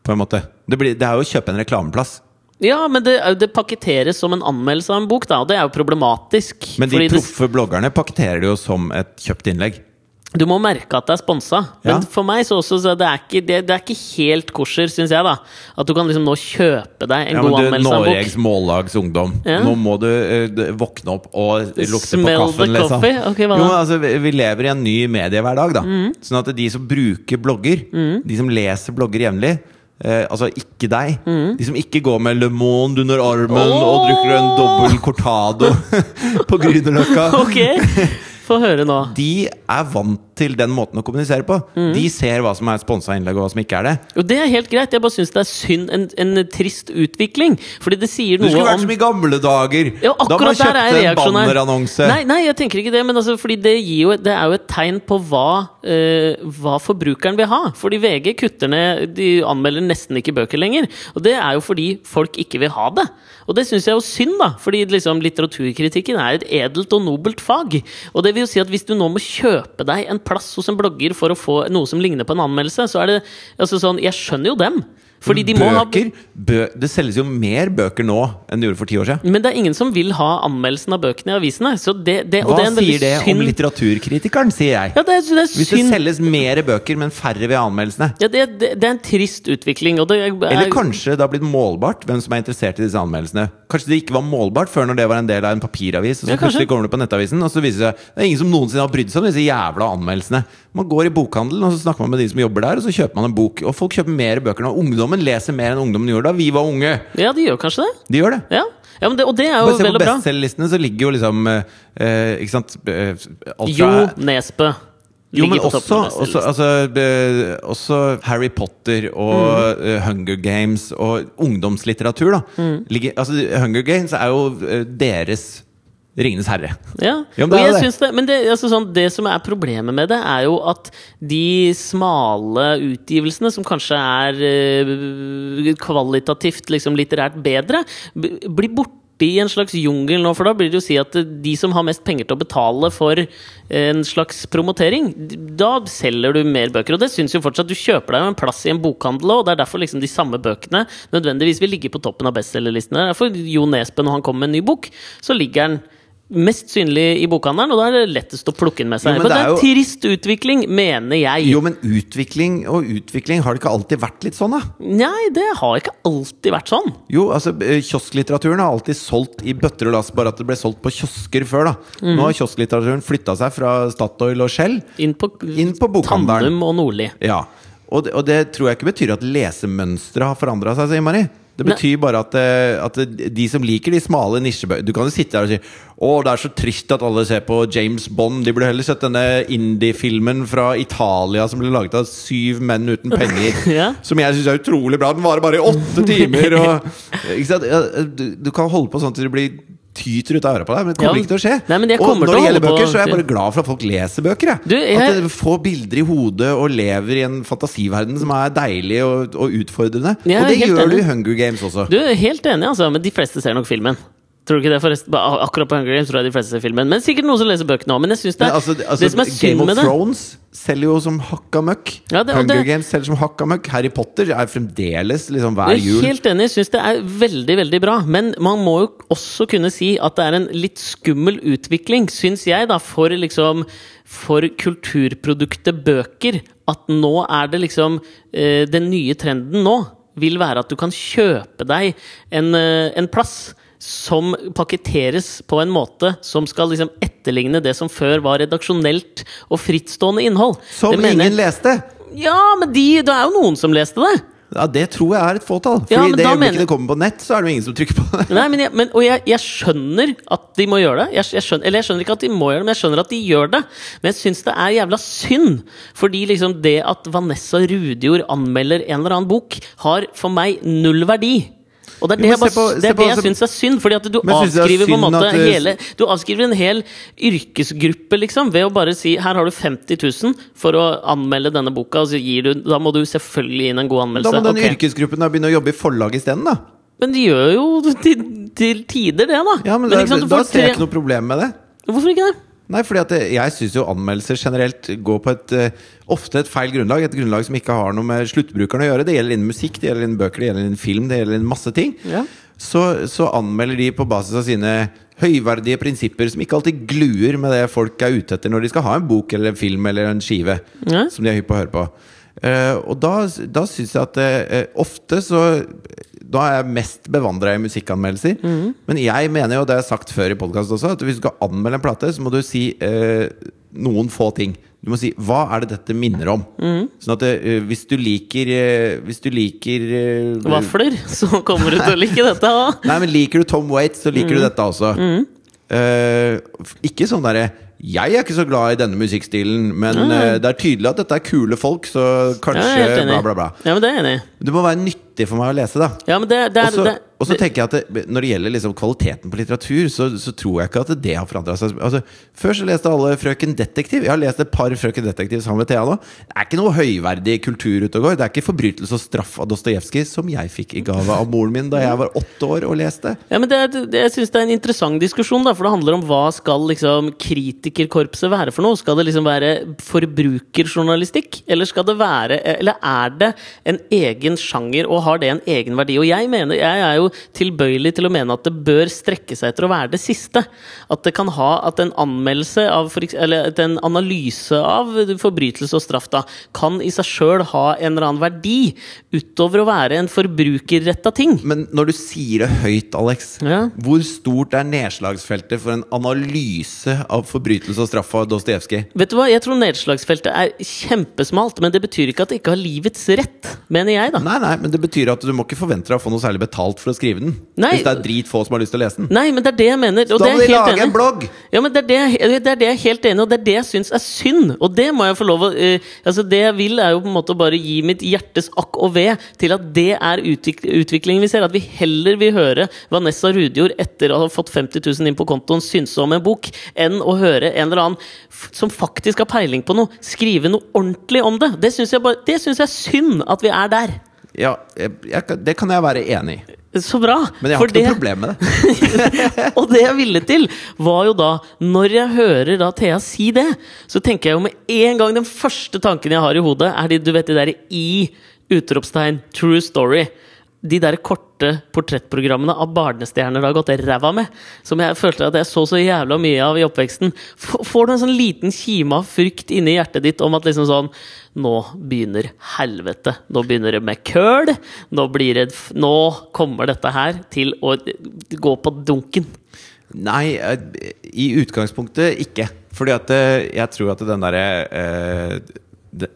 på en måte. Det, blir, det er jo å kjøpe en reklameplass. Ja, men det, det paketteres som en anmeldelse av en bok, da, og det er jo problematisk. Men de proffe bloggerne pakketterer det jo som et kjøpt innlegg. Du må merke at det er sponsa. Men Ja. for meg så også så det er ikke, det, det er ikke helt kosher, syns jeg. da At du kan liksom nå kjøpe deg en Ja, god du, anmeldelse av en bok. Norges Mållags ungdom. Ja. Nå må du uh, våkne opp og lukte Smell på kaffen, liksom. Okay, jo, altså, vi, vi lever i en ny mediehverdag, da. Mm. Sånn at de som bruker blogger, de som leser blogger jevnlig Eh, altså ikke deg. Mm. De som ikke går med Le Monde under armen og drikker en dobbel cortado på Grünerløkka. Ok, få høre nå. De er vant til den måten å kommunisere på. Mm. De ser hva som er sponsa innlegg, og hva som ikke er det. Og det er helt greit. Jeg bare syns det er synd. En, en trist utvikling. Fordi det sier noe om Du skulle vært om som i gamle dager! Ja, da man kjøpte en bannerannonse. Nei, nei, jeg tenker ikke det. Men altså, fordi det, jo, det er jo et tegn på hva, eh, hva forbrukeren vil ha. Fordi VG kutter ned De anmelder nesten ikke bøker lenger. Og det er jo fordi folk ikke vil ha det. Og det syns jeg er jo synd, da. Fordi liksom, litteraturkritikken er et edelt og nobelt fag. Og det vil jo si at hvis du nå må kjøpe deg en plass hos en blogger for å få noe som ligner på en anmeldelse, så er det altså sånn Jeg skjønner jo dem. Fordi de må ha bø Det selges jo mer bøker nå enn det gjorde for ti år siden. Men det er ingen som vil ha anmeldelsen av bøkene i avisene. Så det, det, Hva det er en sier det synd- om litteraturkritikeren, sier jeg. Ja, det det er Hvis det selges mer bøker, men færre ved anmeldelsene. Ja, det, er en trist utvikling. Er, Eller kanskje det har blitt målbart hvem som er interessert i disse anmeldelsene. Kanskje det ikke var målbart før når det var en del av en papiravis, og så Ja, plutselig kommer det på nettavisen, og så viser det seg det er ingen som noensinne har brydd seg om disse jævla anmeldelsene. Man går i bokhandelen, og så snakker man med de som jobber der, og så kjøper man en bok. Og folk kjøper mer bøker nå. Ungdommen leser mer enn ungdommen gjorde da vi var unge. Ja, de gjør kanskje det. De gjør det. Ja, ja men det, Og det er jo Bare se vel på og bra. bestselgerlistene, så ligger jo liksom eh, Ikke sant eh, Jo Nesbø jo, men på også, også, altså, også Harry Potter og Mm. eh, Hunger Games og ungdomslitteratur. da Mm. ligger, altså, Hunger Games er jo eh, deres Ringenes herre. Ja, Ja, men det jeg det. det. Men det, altså sånn, det som er problemet med det, er jo at de smale utgivelsene, som kanskje er øh, kvalitativt liksom litterært bedre, blir borte i en slags jungel nå, for da blir det jo si at de som har mest penger til å betale for en slags promotering, da selger du mer bøker. Og det syns jo fortsatt. Du kjøper deg jo en plass i en bokhandel, og det er derfor liksom de samme bøkene nødvendigvis vil ligge på toppen av bestselgerlistene. Derfor Jo Nesbø, når han kommer med en ny bok, så ligger han mest synlig i bokhandelen, og da er det lettest å plukke den med seg. Jo, men men det er jo- trist utvikling, mener jeg. Jo, men utvikling og utvikling, har det ikke alltid vært litt sånn, da? Nei, det har ikke alltid vært sånn. Jo, altså eh, Kiosklitteraturen har alltid solgt i bøtter og lass, bare at det ble solgt på kiosker før. da Mm. Nå har kiosklitteraturen flytta seg fra Statoil og Shell Inn på, inn på bokhandelen. Tandem og Nordli. Ja, og det, og det tror jeg ikke betyr at lesemønsteret har forandra seg så innmari. Det betyr bare at, eh, at de som liker de smale nisjebøkene Du kan jo sitte der og si Å, det er så trist at alle ser på James Bond. De burde heller sett denne indie-filmen fra Italia som ble laget av syv menn uten penger. Ja. Som jeg syns er utrolig bra. Den varer bare i åtte timer. Og? Du, du kan holde på sånn til det blir tyter ut av øra på deg, men det kommer Ja, ikke til å skje. nei, og når det gjelder bøker, på- så er jeg bare glad for at folk leser bøker. Jeg. Du, jeg- At de får bilder i hodet og lever i en fantasiverden som er deilig og, og utfordrende. Og det gjør gjør du i Hunger Games også. Du er helt enig, altså, men de fleste ser nok filmen. Tror du ikke det forresten? Akkurat på Hunger Games tror jeg de fleste ser filmen. Men sikkert noen som leser bøkene òg. Men jeg synes det, Men altså, altså, det som er Game synd of med det Thrones selger jo som hakka møkk. Ja, Hunger det- Games selger som hakka møkk. Harry Potter er fremdeles liksom hver Jeg er jul. helt enig, jeg syns det er veldig veldig bra. Men man må jo også kunne si at det er en litt skummel utvikling, syns jeg, da, for liksom For kulturproduktet bøker. At nå er det liksom eh, Den nye trenden nå vil være at du kan kjøpe deg en, eh, en plass. Som pakketteres på en måte som skal liksom etterligne det som før var redaksjonelt og frittstående innhold. Som Det mener ingen leste! Ja, men de, det er jo noen som leste det! Ja, Det tror jeg er et fåtall. Fordi Ja, det øyeblikket mener- det kommer på nett, så er det jo ingen som trykker på det. Nei, men jeg, men, og jeg, jeg skjønner at de må gjøre det. Jeg, jeg skjønner, eller jeg skjønner ikke at de må gjøre det, men jeg skjønner at de gjør det. Men jeg syns det er jævla synd. Fordi liksom det at Vanessa Rudjord anmelder en eller annen bok, har for meg null verdi. Og det er det jeg, men på- det, er det jeg altså- syns er synd. Fordi at du Men er avskriver på en måte det- hele Du avskriver en hel yrkesgruppe, liksom, ved å bare si her har du 50 000 for å anmelde denne boka, og så gir du Da må du selvfølgelig gi inn en god anmeldelse. Da må den okay. yrkesgruppen begynne å jobbe i forlag isteden, da. Men de gjør jo til, til tider det, da. Ja, men, da, sant, du da ser jeg ikke noe problem med det. Hvorfor ikke det? Nei, fordi at jeg syns jo anmeldelser generelt går på et eh, ofte et feil grunnlag. Et grunnlag som ikke har noe med sluttbrukeren å gjøre. Det gjelder innen musikk, det gjelder innen bøker, det gjelder innen film, det gjelder innen masse ting. Ja. Så, så anmelder de på basis av sine høyverdige prinsipper, som ikke alltid gluer med det folk er ute etter når de skal ha en bok eller en film eller en skive Ja. som de er hypp på å høre på. Eh, og da, da syns jeg at uh, ofte så Da er jeg mest bevandra i musikkanmeldelser. Mm. Men jeg mener jo, det jeg har sagt før i podkast også, at hvis du skal anmelde en plate, så må du si uh, noen få ting. Du må si 'hva er det dette minner om'? Mm. Sånn at hvis du liker Hvis du liker Vafler, så kommer du til å like dette òg. Nei, men liker du Tom Waits, så liker du Mhm. dette også. F- ikke sånn derre Jeg er ikke så glad i denne musikkstilen, men eh, det er tydelig at dette er kule folk, så kanskje enig. bla, bla, bla. Ja, men det er enig. Det må være nyttig for meg å lese, da. Ja, men det, det er så, det, og så tenker jeg at det, Når det gjelder liksom kvaliteten på litteratur, så, så tror jeg ikke at det har forandra seg. Altså, før så leste alle Frøken Detektiv. Jeg har lest et par Frøken Detektiv sammen med Thea nå. Det er ikke noe høyverdig kultur ute og går. Det er ikke 'Forbrytelse og straff' av Dostojevskij, som jeg fikk i gave av moren min da jeg var åtte år og leste. ja, men det, det, jeg syns det er en interessant diskusjon, da, for det handler om hva skal liksom kritikerkorpset være for noe? Skal det liksom være forbrukerjournalistikk, eller skal det være Eller er det en egen sjanger, og har det en egen verdi? Og jeg mener, jeg er jo tilbøyelig til å mene at det bør strekke seg etter å være det siste. At det kan ha at en anmeldelse av for, Eller at en analyse av forbrytelse og straff da, kan i seg sjøl ha en eller annen verdi, utover å være en forbrukerretta ting. Men når du sier det høyt, Alex, Ja. hvor stort er nedslagsfeltet for en analyse av forbrytelse og straff av Dostojevskij? Vet du hva, Jeg tror nedslagsfeltet er kjempesmalt, men det betyr ikke at det ikke har livets rett, mener jeg, da. Nei, nei, men det betyr at du må ikke forvente deg å få noe særlig betalt for å skrive den. Nei. Hvis det er dritfå som har lyst til å lese den. Nei, men det er det jeg mener. Og Da må de lage enig. en blogg! Ja, men det er det, det er det jeg er helt enig i, og det er det jeg syns er synd. Og det må jeg få lov å uh, Altså, det jeg vil, er jo på en måte bare gi mitt hjertes akk og ve til at det er utvik utviklingen vi ser. At vi heller vil høre Vanessa Rudjord etter å ha fått 50 000 inn på kontoen synse om en bok, enn å høre en eller annen som faktisk har peiling på noe, skrive noe ordentlig om det. Det syns jeg, bare- det synes jeg er synd at vi er der. Ja, jeg, jeg, det kan jeg være enig i. Så bra. Men jeg har For ikke noe det- problem med det. og det jeg ville til, var jo da Når jeg hører da Thea si det, så tenker jeg jo med en gang Den første tanken jeg har i hodet, er de, du vet de der i utropstegn true story. De der korte portrettprogrammene av barnestjerner det har gått ræva med. Som jeg følte at jeg så så jævla mye av i oppveksten. Får du en sånn liten kime av frykt inni hjertet ditt om at liksom sånn Nå begynner helvete. Nå begynner det med køl. Nå blir det Nå kommer dette her til å gå på dunken. Nei, eh, i utgangspunktet ikke. Fordi at eh, jeg tror at den derre eh,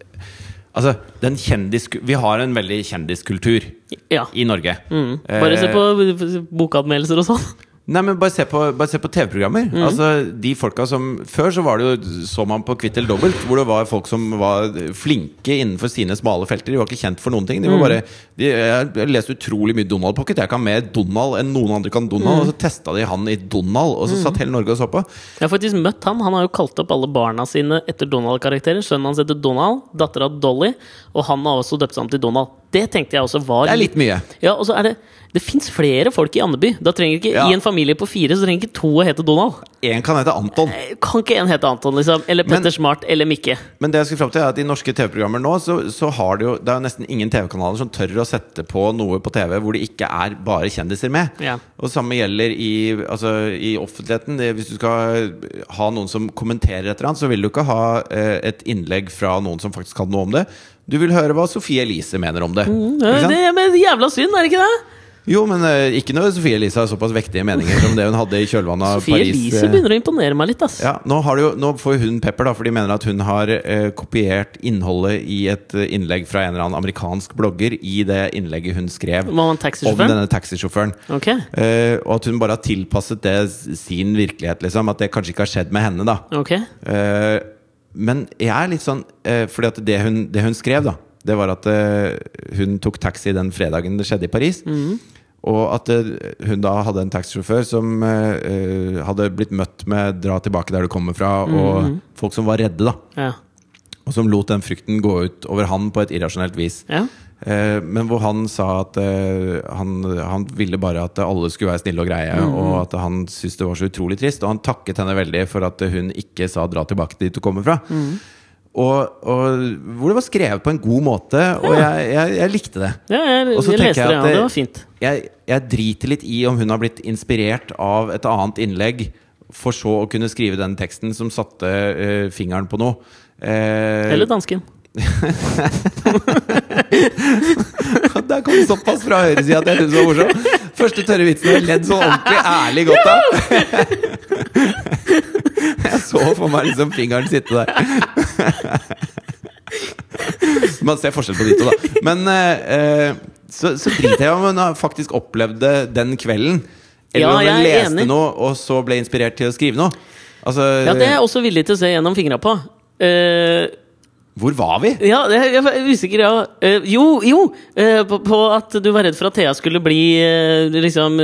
Altså, den kjendis... Vi har en veldig kjendiskultur Ja. i Norge. Mm. Bare se Eh, på bokanmeldelser og sånn. Nei, men bare se på, på TV-programmer. Mm. Altså, de folka som Før så var det jo så man på Kvitt eller dobbelt, hvor det var folk som var flinke innenfor sine smale felter. De var ikke kjent for noen ting. De var bare de, Jeg har lest utrolig mye Donald Pocket. Jeg kan mer Donald enn noen andre kan Donald. Mm. Og så testa de han i Donald, og så satt hele Norge og så på. Jeg har faktisk møtt han. Han har jo kalt opp alle barna sine etter Donald-karakterer. Sønnen hans heter Donald, dattera Dolly, og han har også døpt seg om til Donald. Det tenkte jeg også var Det er litt mye. Ja, og så er det Det fins flere folk i Andeby. Da trenger ikke Ja. I en familie på fire så trenger ikke to å hete Donald. Én kan hete Anton. Eh, Kan ikke en hete Anton, liksom? Eller Men- Petter Smart, eller Mikke. Men det jeg skal fram til er at i norske TV-programmer nå, så, så har det jo Det er jo nesten ingen TV-kanaler som tør å sette på noe på TV hvor det ikke er bare kjendiser med. Ja. Og samme gjelder i, altså, i offentligheten. Det, hvis du skal ha noen som kommenterer et eller annet, så vil du ikke ha eh, et innlegg fra noen som faktisk kan noe om det. Du vil høre hva Sofie Elise mener om det. Mm, det er men jævla synd, er det ikke det? Jo, men eh, ikke når Sofie Elise har såpass vektige meninger som det hun hadde i kjølvannet av Sofie Paris. Elise eh, begynner å imponere meg litt, ass. ja, nå, har det jo, nå får hun pepper, da, for de mener at hun har eh, kopiert innholdet i et eh, innlegg fra en eller annen amerikansk blogger i det innlegget hun skrev Var om taxisjåføren? denne taxisjåføren. Ok. Eh, og at hun bare har tilpasset det s- sin virkelighet, liksom. At det kanskje ikke har skjedd med henne, da. ok. Eh, men jeg er litt sånn eh, Fordi at det hun, det hun skrev, da, det var at eh, hun tok taxi den fredagen det skjedde i Paris. Og at eh, hun da hadde en taxisjåfør som eh, hadde blitt møtt med 'dra tilbake der du kommer fra', og folk som var redde, da. Ja. Og som lot den frykten gå ut over han på et irrasjonelt vis. ja. Eh, men hvor han sa at eh, han, han ville bare at alle skulle være snille og greie, og at han syntes det var så utrolig trist. Og han takket henne veldig for at hun ikke sa 'dra tilbake dit du kommer fra'. Og, og hvor det var skrevet på en god måte, og jeg, jeg, jeg likte det. ja jeg, Og så jeg leste det, ja. Det var fint. Jeg, jeg driter litt i om hun har blitt inspirert av et annet innlegg, for så å kunne skrive den teksten som satte uh, fingeren på noe. Uh, Eller dansken. Der kom det såpass fra høyresida at jeg syntes det var morsomt. Første tørre vitsen jeg har ledd så ordentlig ærlig godt av. Jeg så for meg liksom fingeren sitte der. Man ser forskjell på de to, da. Men eh, så, så driter jeg om hun faktisk opplevd den kvelden. Eller om hun leste enig. noe og så ble inspirert til å skrive noe. Altså, Ja, det er jeg også villig til å se gjennom fingra på. Eh, Hvor var vi? ja, jeg, er usikker, ja. Eh, jo, jo! eh, på, på at du var redd for at Thea skulle bli eh, liksom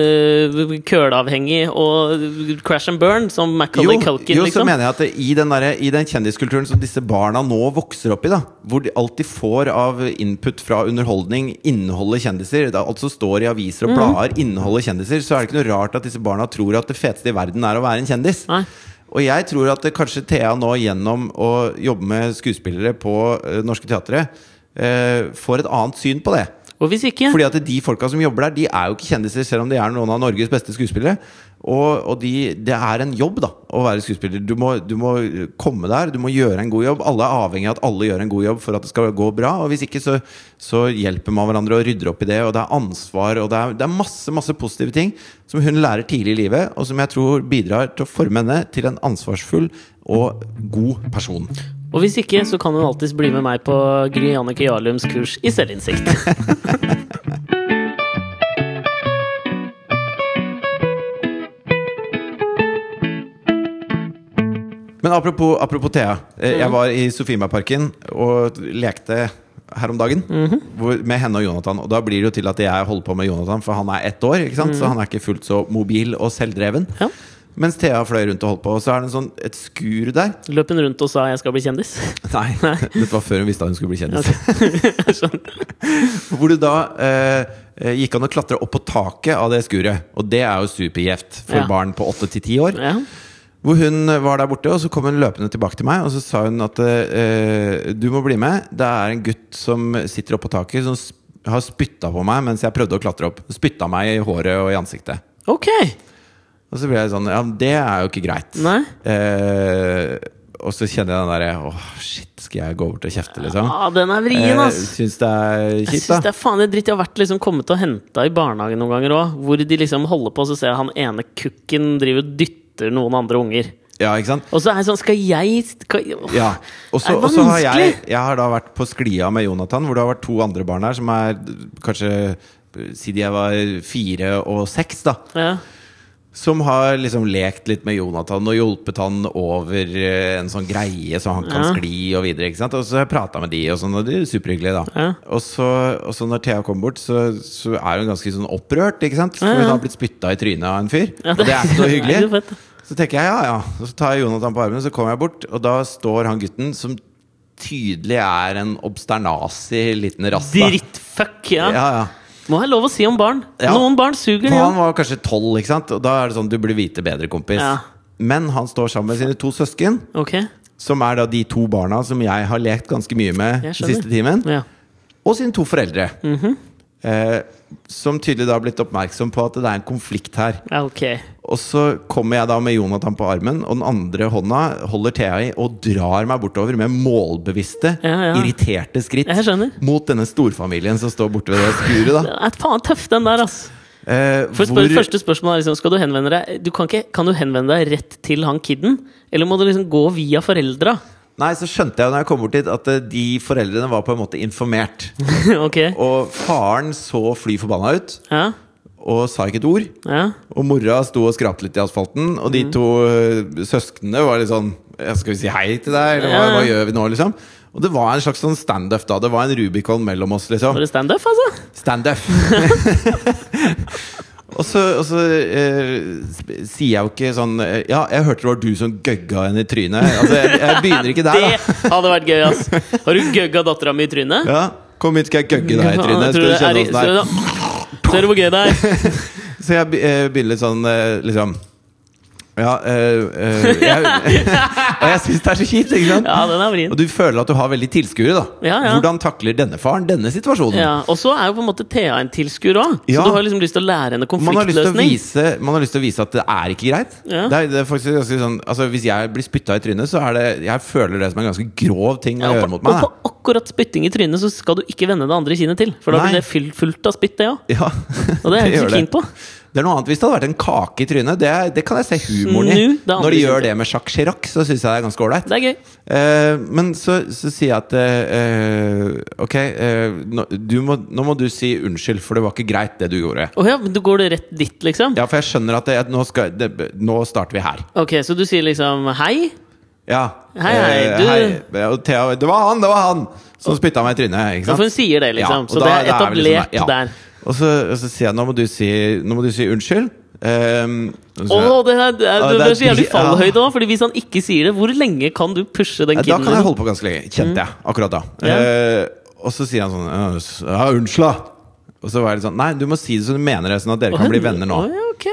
kølavhengig og crash and burn, som Macaulay Culkin, jo, så liksom. mener jeg at i, den der, I den kjendiskulturen som disse barna nå vokser opp i, da hvor de alltid får av input fra underholdning, inneholder kjendiser, det altså står i aviser og blader, blader, inneholder kjendiser, så er det ikke noe rart at disse barna tror at det feteste i verden er å være en kjendis. Nei. Og jeg tror at kanskje Thea nå gjennom å jobbe med skuespillere på uh, Norske Teatre, eh, får et annet syn på det. Og hvis ikke Fordi at de folka som jobber der, de er jo ikke kjendiser, selv om de er noen av Norges beste skuespillere. Og, og de, det er en jobb, da, å være skuespiller. Du må, du må komme der, du må gjøre en god jobb. Alle er avhengig av at alle gjør en god jobb for at det skal gå bra. Og hvis ikke, så, så hjelper man hverandre og rydder opp i det. Og det er ansvar, og det er, det er masse, masse positive ting som hun lærer tidlig i livet, og som jeg tror bidrar til å forme henne til en ansvarsfull og god person. Og hvis ikke, så kan hun alltids bli med meg på Gry Annike Jarlums kurs i selvinnsikt. Men apropos, apropos Thea. eh, Jeg var i Sofiemarparken og lekte her om dagen hvor, med henne og Jonathan. Og da blir det jo til at jeg holder på med Jonathan, for han er ett år. Ikke sant? Så han er ikke fullt så mobil og selvdreven. Ja. Mens Thea fløy rundt og holdt på. Og så er det en sånn, et skur der. Løp hun rundt og sa 'jeg skal bli kjendis'? Nei, dette var før hun visste at hun skulle bli kjendis. Okay. Hvor det da eh, gikk an å klatre opp på taket av det skuret. Og det er jo supergjevt for Ja. barn på åtte til ti år. Ja. Hvor hun var der borte, og så kom hun løpende tilbake til meg. Og så sa hun at eh, du må bli med. Det er en gutt som sitter oppå på taket, som har spytta på meg mens jeg prøvde å klatre opp. Spytta meg i håret og i ansiktet. Ok! Og så blir jeg sånn Ja, det er jo ikke greit. Eh, og så kjenner jeg den derre Åh, shit, skal jeg gå bort og kjefte, liksom? Ja, den er vrien, Eh, ass! syns det er kjipt, Jeg kjipt, synes det er faen det dritt. Jeg har vært liksom kommet og henta i barnehagen noen ganger òg, hvor de liksom holder på, så ser jeg han ene kukken driver og dytter noen andre unger. Ja, ikke sant? Og så er jeg sånn Skal jeg skal, åh, Ja. Og så Er vanskelig! har jeg? Jeg har da vært på sklia med Jonathan, hvor det har vært to andre barn her som er kanskje Siden jeg var fire og seks, da. Ja. Som har liksom lekt litt med Jonathan og hjulpet han over eh, en sånn greie så han kan Ja. skli og videre. ikke sant? Og så har jeg prata med de, og sånn, og det er superhyggelig, da. Ja. Og, så, og så når Thea kommer bort, så, så er hun ganske sånn opprørt, ikke sant? For Ja, hun har blitt spytta i trynet av en fyr. Og det er ikke noe hyggelig. Så tenker jeg ja, ja. Og så tar jeg Jonathan på armen, så kommer jeg bort, og da står han gutten som tydelig er en obsternasig liten rass. Drittfuck, ja. Ja, ja. Må ha lov å si om barn. Ja. Noen barn suger, ja. han var kanskje tolv, ikke sant? og da er det sånn du burde vite bedre, kompis. Ja. Men han står sammen med sine to søsken, okay. som er da de to barna som jeg har lekt ganske mye med Jeg den siste timen, ja. og sine to foreldre. Mhm. Eh, som tydelig da har blitt oppmerksom på at det er en konflikt her. Okay. Og så kommer jeg da med Jonathan på armen, og den andre hånda holder Thea i og drar meg bortover med målbevisste, Ja, ja. irriterte skritt mot denne storfamilien som står borte ved det skuret. da Det er faen tøff, den der, ass. eh, For hvor- Første spørsmål er liksom Skal du henvende deg du kan, ikke, kan du henvende deg rett til han kiden? Eller må du liksom gå via foreldra? Nei, så skjønte jeg når jeg kom bort dit at eh, de foreldrene var på en måte informert. ok. Og faren så fly forbanna ut Ja. og sa ikke et ord. ja. Og mora sto og skrapte litt i asfalten, og de to eh, søsknene var litt sånn Skal vi si hei til deg, eller hva, hva gjør vi nå, liksom? Og det var en slags sånn standup da. Det var en Rubicon mellom oss, liksom. Var det standup, altså? Standup. og så, og så eh, sier jeg jo ikke sånn eh, Ja, jeg hørte det var du som gøgga henne i trynet. Altså, jeg, jeg begynner ikke der, da. Det hadde vært gøy, ass. Har du gøgga dattera mi i trynet? Ja, Kom hit, skal jeg gøgge deg i trynet. Skal du kjenne åssen det er? ser du- hvor gøy det er? Så jeg eh, begynner litt sånn eh, liksom Ja, eh, eh, jeg, Og jeg syns det er så kjipt, ikke sant? Ja, den er vrien. Og du føler at du har veldig tilskuere, da. Ja, ja. Hvordan takler denne faren denne situasjonen? Ja, Og så er jo på en måte Thea en tilskuer òg. Så du har liksom lyst til å lære henne Man har, lyst til å konfliktløsning. vise, man har lyst til å vise at det er ikke greit. Ja. Det, er, det er faktisk ganske sånn altså Hvis jeg blir spytta i trynet, så er det Jeg føler det som en ganske grov ting å gjøre mot meg. og på akkurat spytting i trynet så skal du ikke vende det andre kinnet til. For da blir det fullt av spytt, det òg. Ja, Og det er jeg ikke keen på. Det er noe annet hvis det hadde vært en kake i trynet. Det, det kan jeg se humoren i. Når de gjør det med Jacques Chirac, så syns jeg det er ganske ålreit. Eh, men så, så sier jeg at uh, Ok, uh, må, nå må du si unnskyld, for det var ikke greit, det du gjorde. Oh, ja, men du går det rett dit, liksom? Ja, for jeg skjønner at det, nå, skal, det, nå starter vi her. Ok, så du sier liksom hei? Ja. Hei, hei, du- hei. Thea, det var han, det var han som spytta meg i trynet. Ikke Ja, for hun sier det, liksom. Ja, så da- det er liksom etablert ja. der. Og så, og så sier jeg nå må du si, nå må du si unnskyld. Um, så- oh, det er, det er, det er så jævlig fallhøyde òg, Fordi hvis han ikke sier det, hvor lenge kan du pushe den kiden? da kan jeg holde på ganske lenge, kjente jeg akkurat da. Yeah. Uh, og så sier han sånn «Ja, unnskyld, da. Og så var jeg litt sånn Nei, du må si det som du mener det, sånn at dere kan bli venner nå. Å, ja, ok.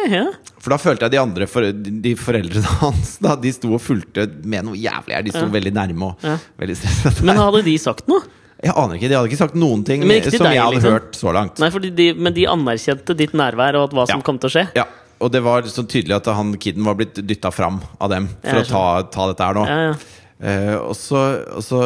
For da følte jeg de andre for, de, foreldrene hans Da De sto og fulgte med noe jævlig her. De sto Ja. veldig nærme og veldig stresset. Men hadde de sagt noe? Jeg aner ikke, De hadde ikke sagt noen ting som deg, jeg hadde liksom? hørt så langt. Nei, fordi de, Men de anerkjente ditt nærvær og at hva som Ja. kom til å skje? Ja, Og det var så tydelig at han kiden var blitt dytta fram av dem for å ta, ta dette her nå. Ja, ja. Eh, og, så, og så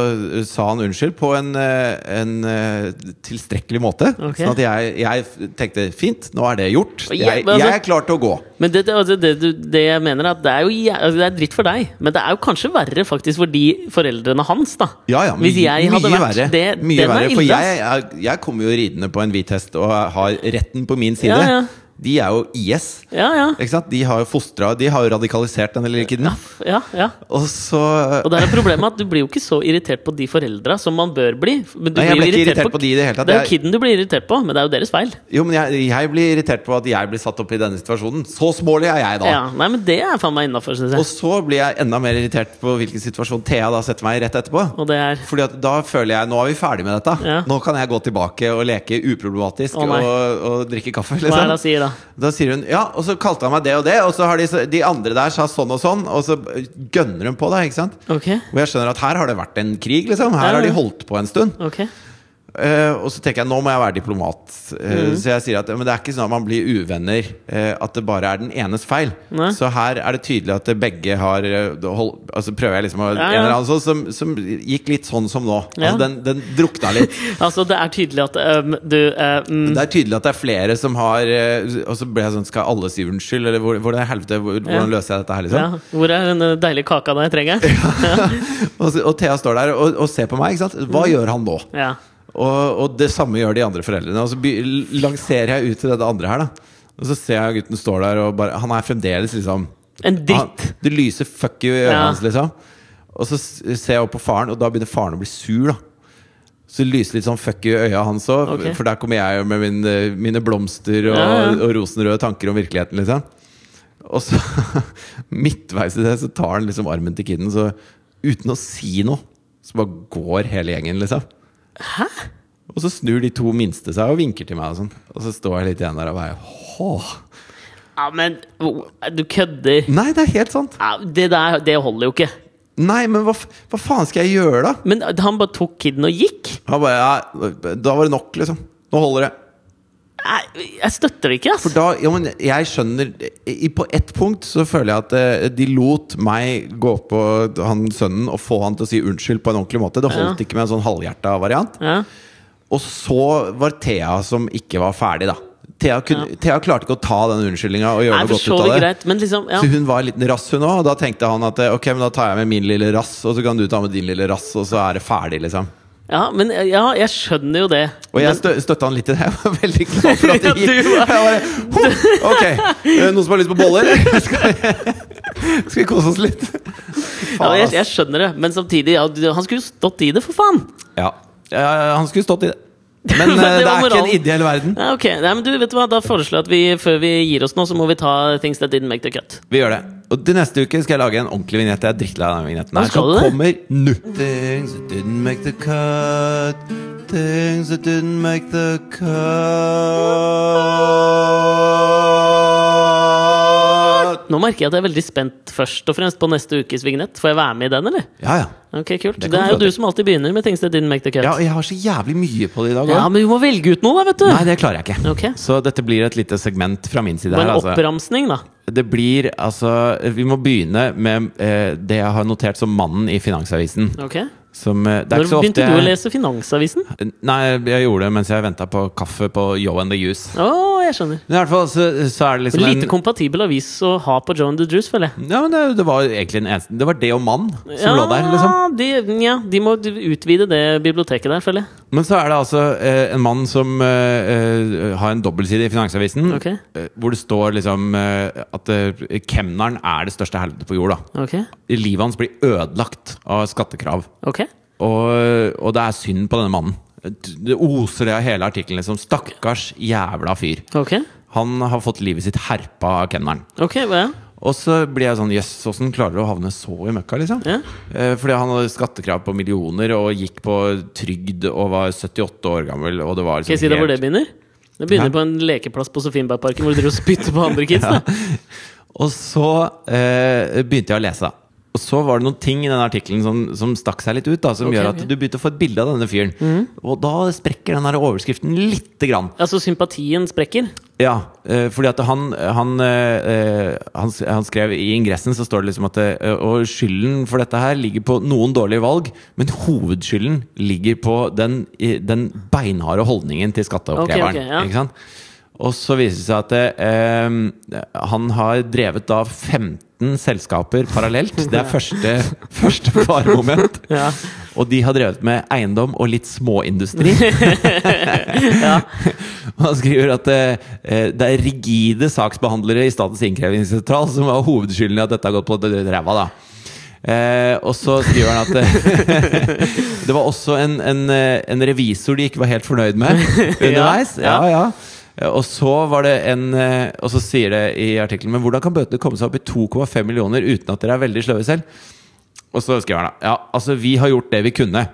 sa han unnskyld på en, eh, en eh, tilstrekkelig måte. Okay. Sånn at jeg, jeg tenkte fint, nå er det gjort. Jeg- Jeg, altså- jeg er klar til å gå. Men det, det, altså, det, det jeg mener er at det er jo altså, det er dritt for deg, men det er jo kanskje verre faktisk for de foreldrene hans. da Ja, ja, Hvis jeg hadde vært verre. det, mye er verre for jeg, jeg, jeg kommer jo ridende på en hvit hest og har retten på min side. Ja, ja. De er jo IS. Ja, ja. Ikke sant? De har jo fostra De har jo radikalisert denne lille kiden. ja, ja. Og så Og der er problemet at du blir jo ikke så irritert på de foreldra som man bør bli. Men du Nei, jeg blir ikke irritert på de i det hele tatt. Det er jo kiden du blir irritert på, men det er jo deres feil. Jo, men jeg, jeg blir irritert på at jeg blir satt opp i denne situasjonen. Så smålig er jeg da. Ja, nei, men det er faen meg innafor, syns Og så blir jeg enda mer irritert på hvilken situasjon Thea da setter meg i rett etterpå. Og det er Fordi at da føler jeg nå er vi ferdig med dette. Ja. Nå kan jeg gå tilbake og leke uproblematisk Å, og, og drikke kaffe. Hva er det han Liksom. sier da? Da sier hun ja, og så kalte han meg det og det, og så har de, de andre der sa sånn og sånn, og så gønner hun på da. ikke sant? Ok, Og jeg skjønner at her har det vært en krig, liksom. Her Ja, har de holdt på en stund. ok Eh, og så tenker jeg nå må jeg være diplomat. Uh, mm. Så jeg sier at men det er ikke sånn at man blir uvenner. Uh, at det bare er den enes feil. Nei. Så her er det tydelig at begge har hold, Altså prøver jeg liksom å Ja, ja. En eller annen sånn som, som gikk litt sånn som nå. Ja. Altså den, den drukna litt. Altså, det er tydelig at um, du um, Det er tydelig at det er flere som har Og så ble jeg sånn Skal alle si unnskyld? Eller hvor, hvordan, i helvete, hvor, hvordan løser jeg dette her, liksom? Hvor er den deilige kaka da jeg trenger? Og, og Thea står der og, og ser på meg. ikke sant? Hva mm. gjør han nå? Ja. Og, og det samme gjør de andre foreldrene. Og så lanserer jeg ut til det andre her, da. Og så ser jeg gutten står der og bare Han er fremdeles liksom En han. Det lyser fuck you i øynene Ja. hans, liksom. Og så ser jeg opp på faren, og da begynner faren å bli sur, da. Så det lyser litt sånn fuck you i øya hans òg, okay. for der kommer jeg med min, eh, mine blomster og, Ja, ja. og rosenrøde tanker om virkeligheten, liksom. Og så, midtveis i det, så tar han liksom armen til kiden, så uten å si noe, så bare går hele gjengen, liksom. Hæ? Og så snur de to minste seg og vinker til meg, og sånn. Og så står jeg litt igjen der og bare Åh. Ja, men oh, du kødder. Nei, det er helt sant! Ja, det der det holder jo ikke. Nei, men hva, hva faen skal jeg gjøre, da? Men han bare tok kiden og gikk? Han bare ja, Da var det nok, liksom. Nå holder det. Nei, jeg støtter det ikke, ass. For da, ja, men jeg skjønner i, På ett punkt så føler jeg at eh, de lot meg gå på han sønnen og få han til å si unnskyld på en ordentlig måte. Det holdt ikke med en sånn halvhjerta variant. Ja. Og så var Thea som ikke var ferdig, da. Thea, kunne, Thea klarte ikke å ta den unnskyldninga og gjøre Nei, noe for godt så ut av det. greit, men liksom ja. Så hun var en liten rass, hun òg. Og da tenkte han at eh, ok, men da tar jeg med min lille rass, og så kan du ta med din lille rass, og så er det ferdig, liksom. Ja, men ja, jeg skjønner jo det. Og jeg stø støtta han litt i det. Jeg var veldig glad for at det gikk. Jeg bare, «Ho, ok, eh, noen som har lyst på boller? Skal vi, kose oss litt? ja, Faen, jeg, ass. jeg skjønner det, men samtidig ja, Han skulle jo stått i det, for faen! Ja. ja, han skulle stått i det. Men, eh, det det er ikke en ideell verden. Ja, ok, Nei, men du, vet du hva, Da foreslår jeg at vi før vi gir oss nå, så må vi ta Things That Didn't Make The Cut. Vi gjør det. Og til neste uke skal jeg lage en ordentlig vignett. Jeg er drittlei av den vignetten. Her, som kommer nå. Things that didn't make the cut. Things that didn't make the cut. Nå merker jeg at jeg er veldig spent først og fremst på neste ukes vignett. Får jeg være med i den, eller? Ja, ja. Ok, kult. Det Det, er jo du som alltid begynner med Things That Didn't Make The Cut. ja, og jeg har så jævlig mye på det i dag Ja, men vi må velge ut noe, da, vet du! Nei, det klarer jeg ikke. Ok. Så dette blir et lite segment fra min side her. en Altså. oppramsning, da. Det blir altså Vi må begynne med eh, det jeg har notert som mannen i Finansavisen. Ok Som, eh, Når begynte du å lese Finansavisen? Nei, jeg gjorde det mens jeg venta på kaffe på Yo and the Juice. Oh, jeg skjønner. Men i hvert fall så, så er det liksom Lite en kompatibel avis å ha på Joe and the Juice, føler jeg. Ja, men det, det var egentlig en eneste Det var det og mann som lå der, liksom. de, ja, de må utvide det biblioteket der, føler jeg. Men så er det altså eh, en mann som eh, eh, har en dobbeltside i Finansavisen, okay. eh, hvor det står liksom eh, at eh, kemneren er det største helvetet på jord. da Ok, Livet hans blir ødelagt av skattekrav. ok Og, og det er synd på denne mannen. Det oser det av hele artikkelen. Liksom. Stakkars jævla fyr. Okay. Han har fått livet sitt herpa av kemneren. ok, hva ja? Og så blir jeg sånn Jøss, åssen klarer du å havne så i møkka, liksom? Ja. Eh, fordi han hadde skattekrav på millioner og gikk på trygd og var 78 år gammel. Og det var liksom Skal jeg si deg hvor det begynner? Det begynner Hæ? på en lekeplass på Sofienbergparken hvor du driver og spytter på andre kids. da Og så eh, begynte jeg å lese, da. Og så var det noen ting i den artikkelen som, som stakk seg litt ut. da Som okay, gjør at du begynte å få et bilde av denne fyren. Og da sprekker den overskriften lite grann. Altså, sympatien sprekker. Ja, eh, fordi at han han, eh, han han skrev I ingressen så står det liksom at eh, Og skylden for dette her ligger på noen dårlige valg, men hovedskylden ligger på den, den beinharde holdningen til skatteoppkreveren. Okay, okay, ja. Ikke sant? Og så viser det seg at eh, han har drevet da 15 selskaper parallelt. Det er første, første faremoment. Ja. Og de har drevet med eiendom og litt småindustri. Ja. Han skriver at eh, det er rigide saksbehandlere i Statens innkrevingssentral som var hovedskylden i at dette har gått på ræva. da Eh, og så skriver han at eh, det var også en, en, eh, en revisor de ikke var helt fornøyd med underveis. ja. Ja, ja. Eh, Og så var det en eh, Og så sier det i artikkelen Men hvordan kan bøtene komme seg opp i 2,5 millioner uten at dere er veldig sløve selv? Og så skriver han da Ja, altså vi har gjort det vi kunne.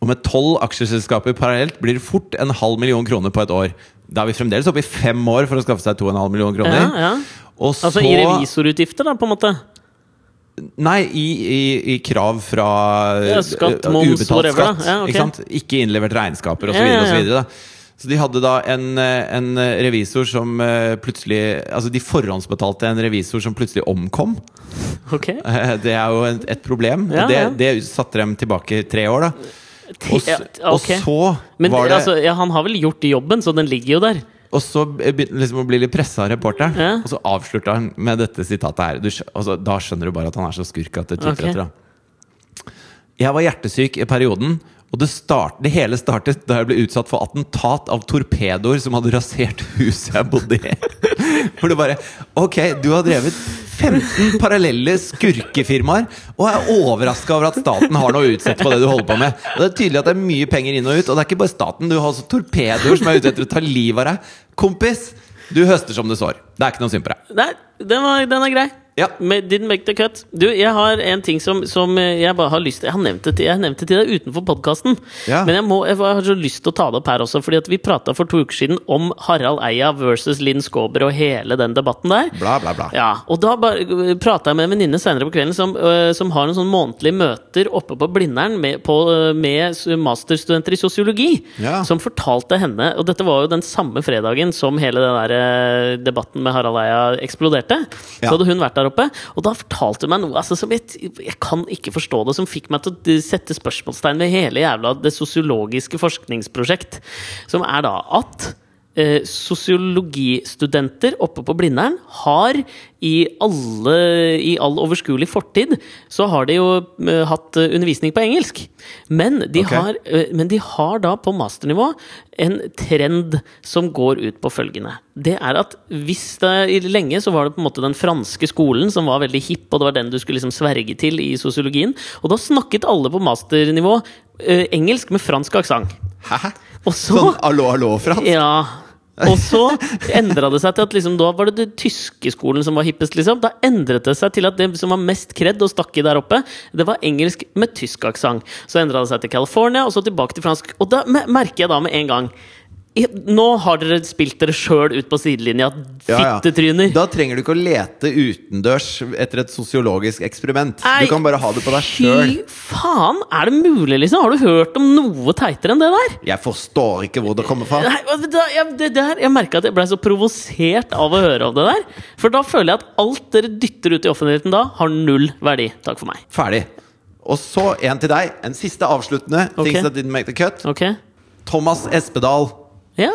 Og med tolv aksjeselskaper parallelt blir det fort en halv million kroner på et år. Da er vi fremdeles oppe i fem år for å skaffe seg 2,5 millioner kroner. Ja, ja. Så Altså i revisorutgifter, da, på en måte. Nei, i, i, i krav fra Ja, skatt, eh, moms, ubetalt whatever, skatt. Ja, okay. Ikke sant? Ikke innlevert regnskaper osv. Ja, ja, ja. Så, de hadde da en, eh, en revisor som eh, plutselig Altså de forhåndsbetalte en revisor som plutselig omkom. Ok. Eh, Det er jo et, et problem. Ja, det, ja. det satte dem tilbake tre år, da. Og, ja, okay. og så Men var det altså, han har vel gjort jobben, så den ligger jo der. Og så begynte liksom å bli litt pressa av reporteren. Ja. Og så avslutta han med dette sitatet her. Du, altså, da skjønner du bare at han er så skurk at det tyter okay. etter. da Jeg var hjertesyk i perioden, Og det, start, det hele startet da jeg ble utsatt for attentat av torpedoer som hadde rasert huset jeg bodde i. For det bare Ok, du har drevet 15 parallelle skurkefirmaer og er overraska over at staten har noe å utsette på det du holder på med. Og Det er tydelig at det er mye penger inn og ut, og det er ikke bare staten. Du har også torpedoer som er ute etter å ta livet av deg. Kompis, du høster som du sår. Det er ikke noe synd på deg. Nei, den, var, den er grei. Ja. Men Didn't make the cut. Du, jeg har en ting som, som jeg bare har lyst til Jeg har nevnt det til, jeg nevnt det til deg utenfor podkasten. Ja. Men jeg, må, jeg har så lyst til å ta det opp her også, Fordi at vi prata for to uker siden om Harald Eia versus Linn Skåber og hele den debatten der. Bla, bla, bla. Ja, og da prata jeg med en venninne senere på kvelden som, øh, som har noen sånn månedlige møter oppe på Blindern med, på, med masterstudenter i sosiologi. Ja. Som fortalte henne Og dette var jo den samme fredagen som hele den der debatten med Harald Eia eksploderte. Så hadde hun vært der oppe, og da fortalte hun meg noe altså, som jeg, jeg kan ikke forstå det, som fikk meg til å sette spørsmålstegn ved hele jævla det sosiologiske forskningsprosjekt. Som er da at eh, sosiologistudenter oppe på Blindern har i, alle, i all overskuelig fortid så har de jo eh, hatt eh, undervisning på engelsk. Men de, okay. har, eh, men de har da på masternivå en trend som går ut på følgende. Det er at hvis det lenge så var det på en måte den franske skolen som var veldig hipp, og det var den du skulle liksom sverge til i sosiologien. Og da snakket alle på masternivå eh, engelsk med fransk aksent. Sånn allo, allo-fransk? ja. Og så endra det seg til at liksom, da var det den tyske skolen som var hippest. Liksom. Da endret det seg til at det som var mest kred og stakk i der oppe, det var engelsk med tysk aksent. Så endra det seg til California, og så tilbake til fransk. Og da merker jeg da med en gang Nå har dere spilt dere sjøl ut på sidelinja, Ja, ja. fittetryner. Da trenger du ikke å lete utendørs etter et sosiologisk eksperiment. Nei, Du kan bare ha det på deg sjøl. Fy faen! Er det mulig, liksom? Har du hørt om noe teitere enn det der? Jeg forstår ikke hvor det kommer fra. Nei, da, jeg, det der, jeg merka at jeg ble så provosert av å høre om det der. For da føler jeg at alt dere dytter ut i offentligheten da, har null verdi. Takk for meg. Ferdig. Og så en til deg. En siste avsluttende. Okay. Things that didn't make the cut. Okay. Thomas Espedal. Ja.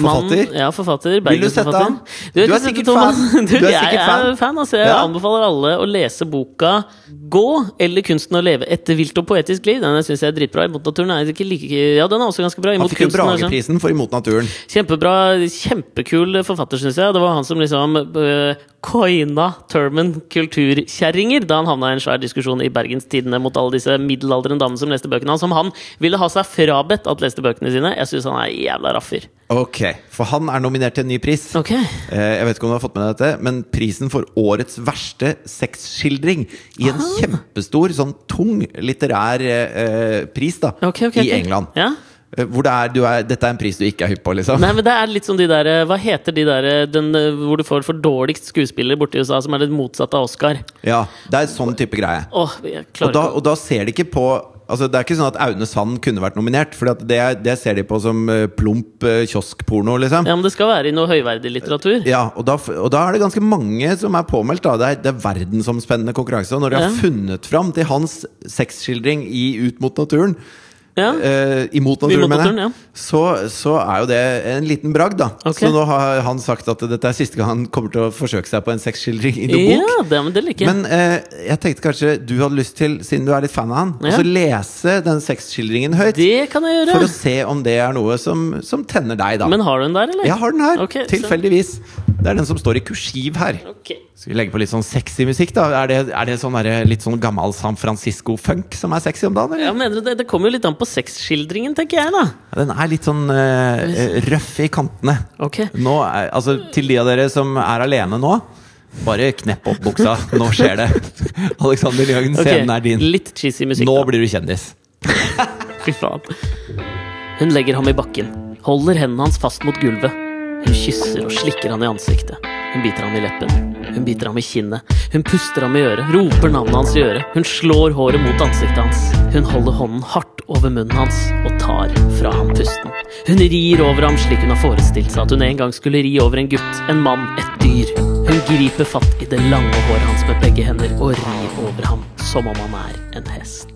Forfatter? Man, ja, forfatter. Vil du sette han? vet Du er sikkert fan. Du, Du er jeg sikkert fan. er fan. Altså, jeg Ja. anbefaler alle å lese boka 'Gå' eller 'Kunsten å leve et vilt og poetisk liv'. Den syns jeg er dritbra. Imot naturen er ikke like Ja, den er også ganske bra. Han fikk jo sånn- Brageprisen for Imot naturen. Kjempebra, kjempekul forfatter, syns jeg. Det var han som liksom uh, coina termen kulturkjerringer da han havna i en svær diskusjon i Bergens Tidende mot alle disse middelaldrende damene som leste bøkene hans, som han ville ha seg frabedt at leste bøkene sine. Jeg syns han er jævla raffer. Ok, For han er nominert til en ny pris. Ok. Eh, Jeg vet ikke om du har fått med deg dette, men prisen for årets verste sexskildring i en kjempestor, sånn tung litterær eh, pris da Ok, ok, i. England. Ja. Eh, Hvor det er, du er, dette er en pris du ikke er hypp på, liksom. Nei, men det er litt som de der eh, Hva heter de der eh, den, hvor du får for dårligst skuespiller borti USA, som er det motsatte av Oscar? Ja, Det er sånn type greie. Åh, Og da, og da ser de ikke på Altså Det er ikke sånn at Aune Sand kunne vært nominert, For det, det ser de på som plump kioskporno, liksom. Ja, men det skal være i noe høyverdig litteratur. Ja, og da, og da er det ganske mange som er påmeldt. Da. Det, er, det er verdensomspennende konkurranse. Og når de Ja. har funnet fram til hans sexskildring i Ut mot naturen, Ja. eh, imot naturen, Imot naturen, ja. så, så er jo det en liten bragd, da. Okay. Så nå har han sagt at dette er siste gang han kommer til å forsøke seg på en sexskildring i noen bok. Det, men det liker. Men eh, jeg tenkte kanskje du hadde lyst til, siden du er litt fan av han, Ja. å lese den sexskildringen høyt. Det kan jeg For å se om det er noe som, som tenner deg, da. Men har du den der, eller? Jeg har den her, Ok, så- tilfeldigvis. Det er den som står i kursiv her. Okay. Skal vi legge på litt sånn sexy musikk, da? Er det, er det sånn der, litt sånn gammel San Francisco-funk som er sexy om dagen, Ja, mener du det, det kommer jo litt an på sexskildringen, tenker jeg, da. Ja, den er litt sånn uh, røff i kantene. Ok. Nå altså, til de av dere som er alene nå, bare knepp opp buksa. Nå skjer det. Alexander Lyhagen, scenen scenen er din. Litt cheesy musikk. Nå da. blir du kjendis. Fy faen. Hun legger ham i bakken, holder hendene hans fast mot gulvet. Hun kysser og slikker han i ansiktet. Hun biter ham i leppen. Hun biter ham i kinnet. Hun puster ham i øret, roper navnet hans i øret. Hun slår håret mot ansiktet hans. Hun holder hånden hardt over munnen hans og tar fra ham pusten. Hun rir over ham slik hun har forestilt seg at hun en gang skulle ri over en gutt, en mann, et dyr. Hun griper fatt i det lange håret hans med begge hender og rir over ham som om han er en hest.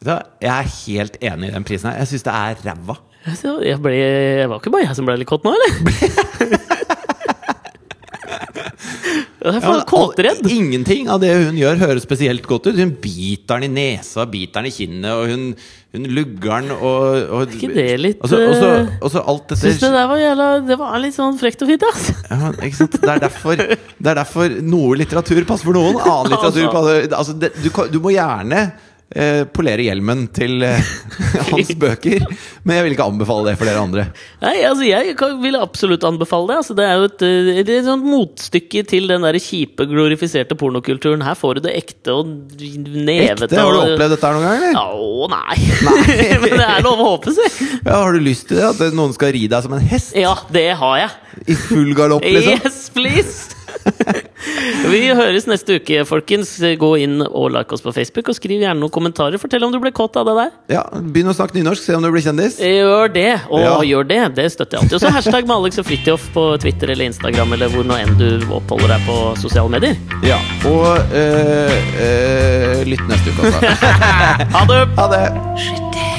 Jeg er helt enig i den prisen her. Jeg syns det er ræva. Jeg, ble, jeg var ikke bare jeg som ble litt kåt nå, eller? Jeg Ja, får men kåteredd. Ingenting av det hun gjør, høres spesielt godt ut. Hun biter den i nesa, biter den i kinnet, og hun, hun lugger den og, og ikke det litt, Og så- og så- eh, og så alt dette Syns det der var jævla Det var litt sånn frekt og fint, ass. ja, ikke sant? Det, er derfor, det er derfor noe litteratur passer for noen, annen litteratur passer altså, det, du, du må gjerne eh, polere hjelmen til eh, hans bøker, men jeg vil ikke anbefale det for dere andre. Nei, altså Jeg vil absolutt anbefale det. Altså, det er jo et, eh, er et sånt motstykke til den der kjipe, glorifiserte pornokulturen. Her får du det ekte og nevete. Ekte? Har du opplevd dette her noen gang? eller? Å, nei. Men det er lov å håpe, si. Ja, har du lyst til det? At noen skal ri deg som en hest? Ja, det har jeg. I full galopp, liksom? Yes, please! Vi høres neste uke, folkens. Gå inn og like oss på Facebook, og skriv gjerne noen kommentarer. Fortell om du ble kåt av det der. Ja, Begynn å snakke nynorsk, se om du blir kjendis. Gjør det! Og Ja. gjør det. Det støtter jeg alltid. Og så hashtag med Alex og Fridtjof på Twitter eller Instagram eller hvor nå enn du oppholder deg på sosiale medier. Ja, Og øh, øh, lytt neste uke, altså. Ha det! Ha det!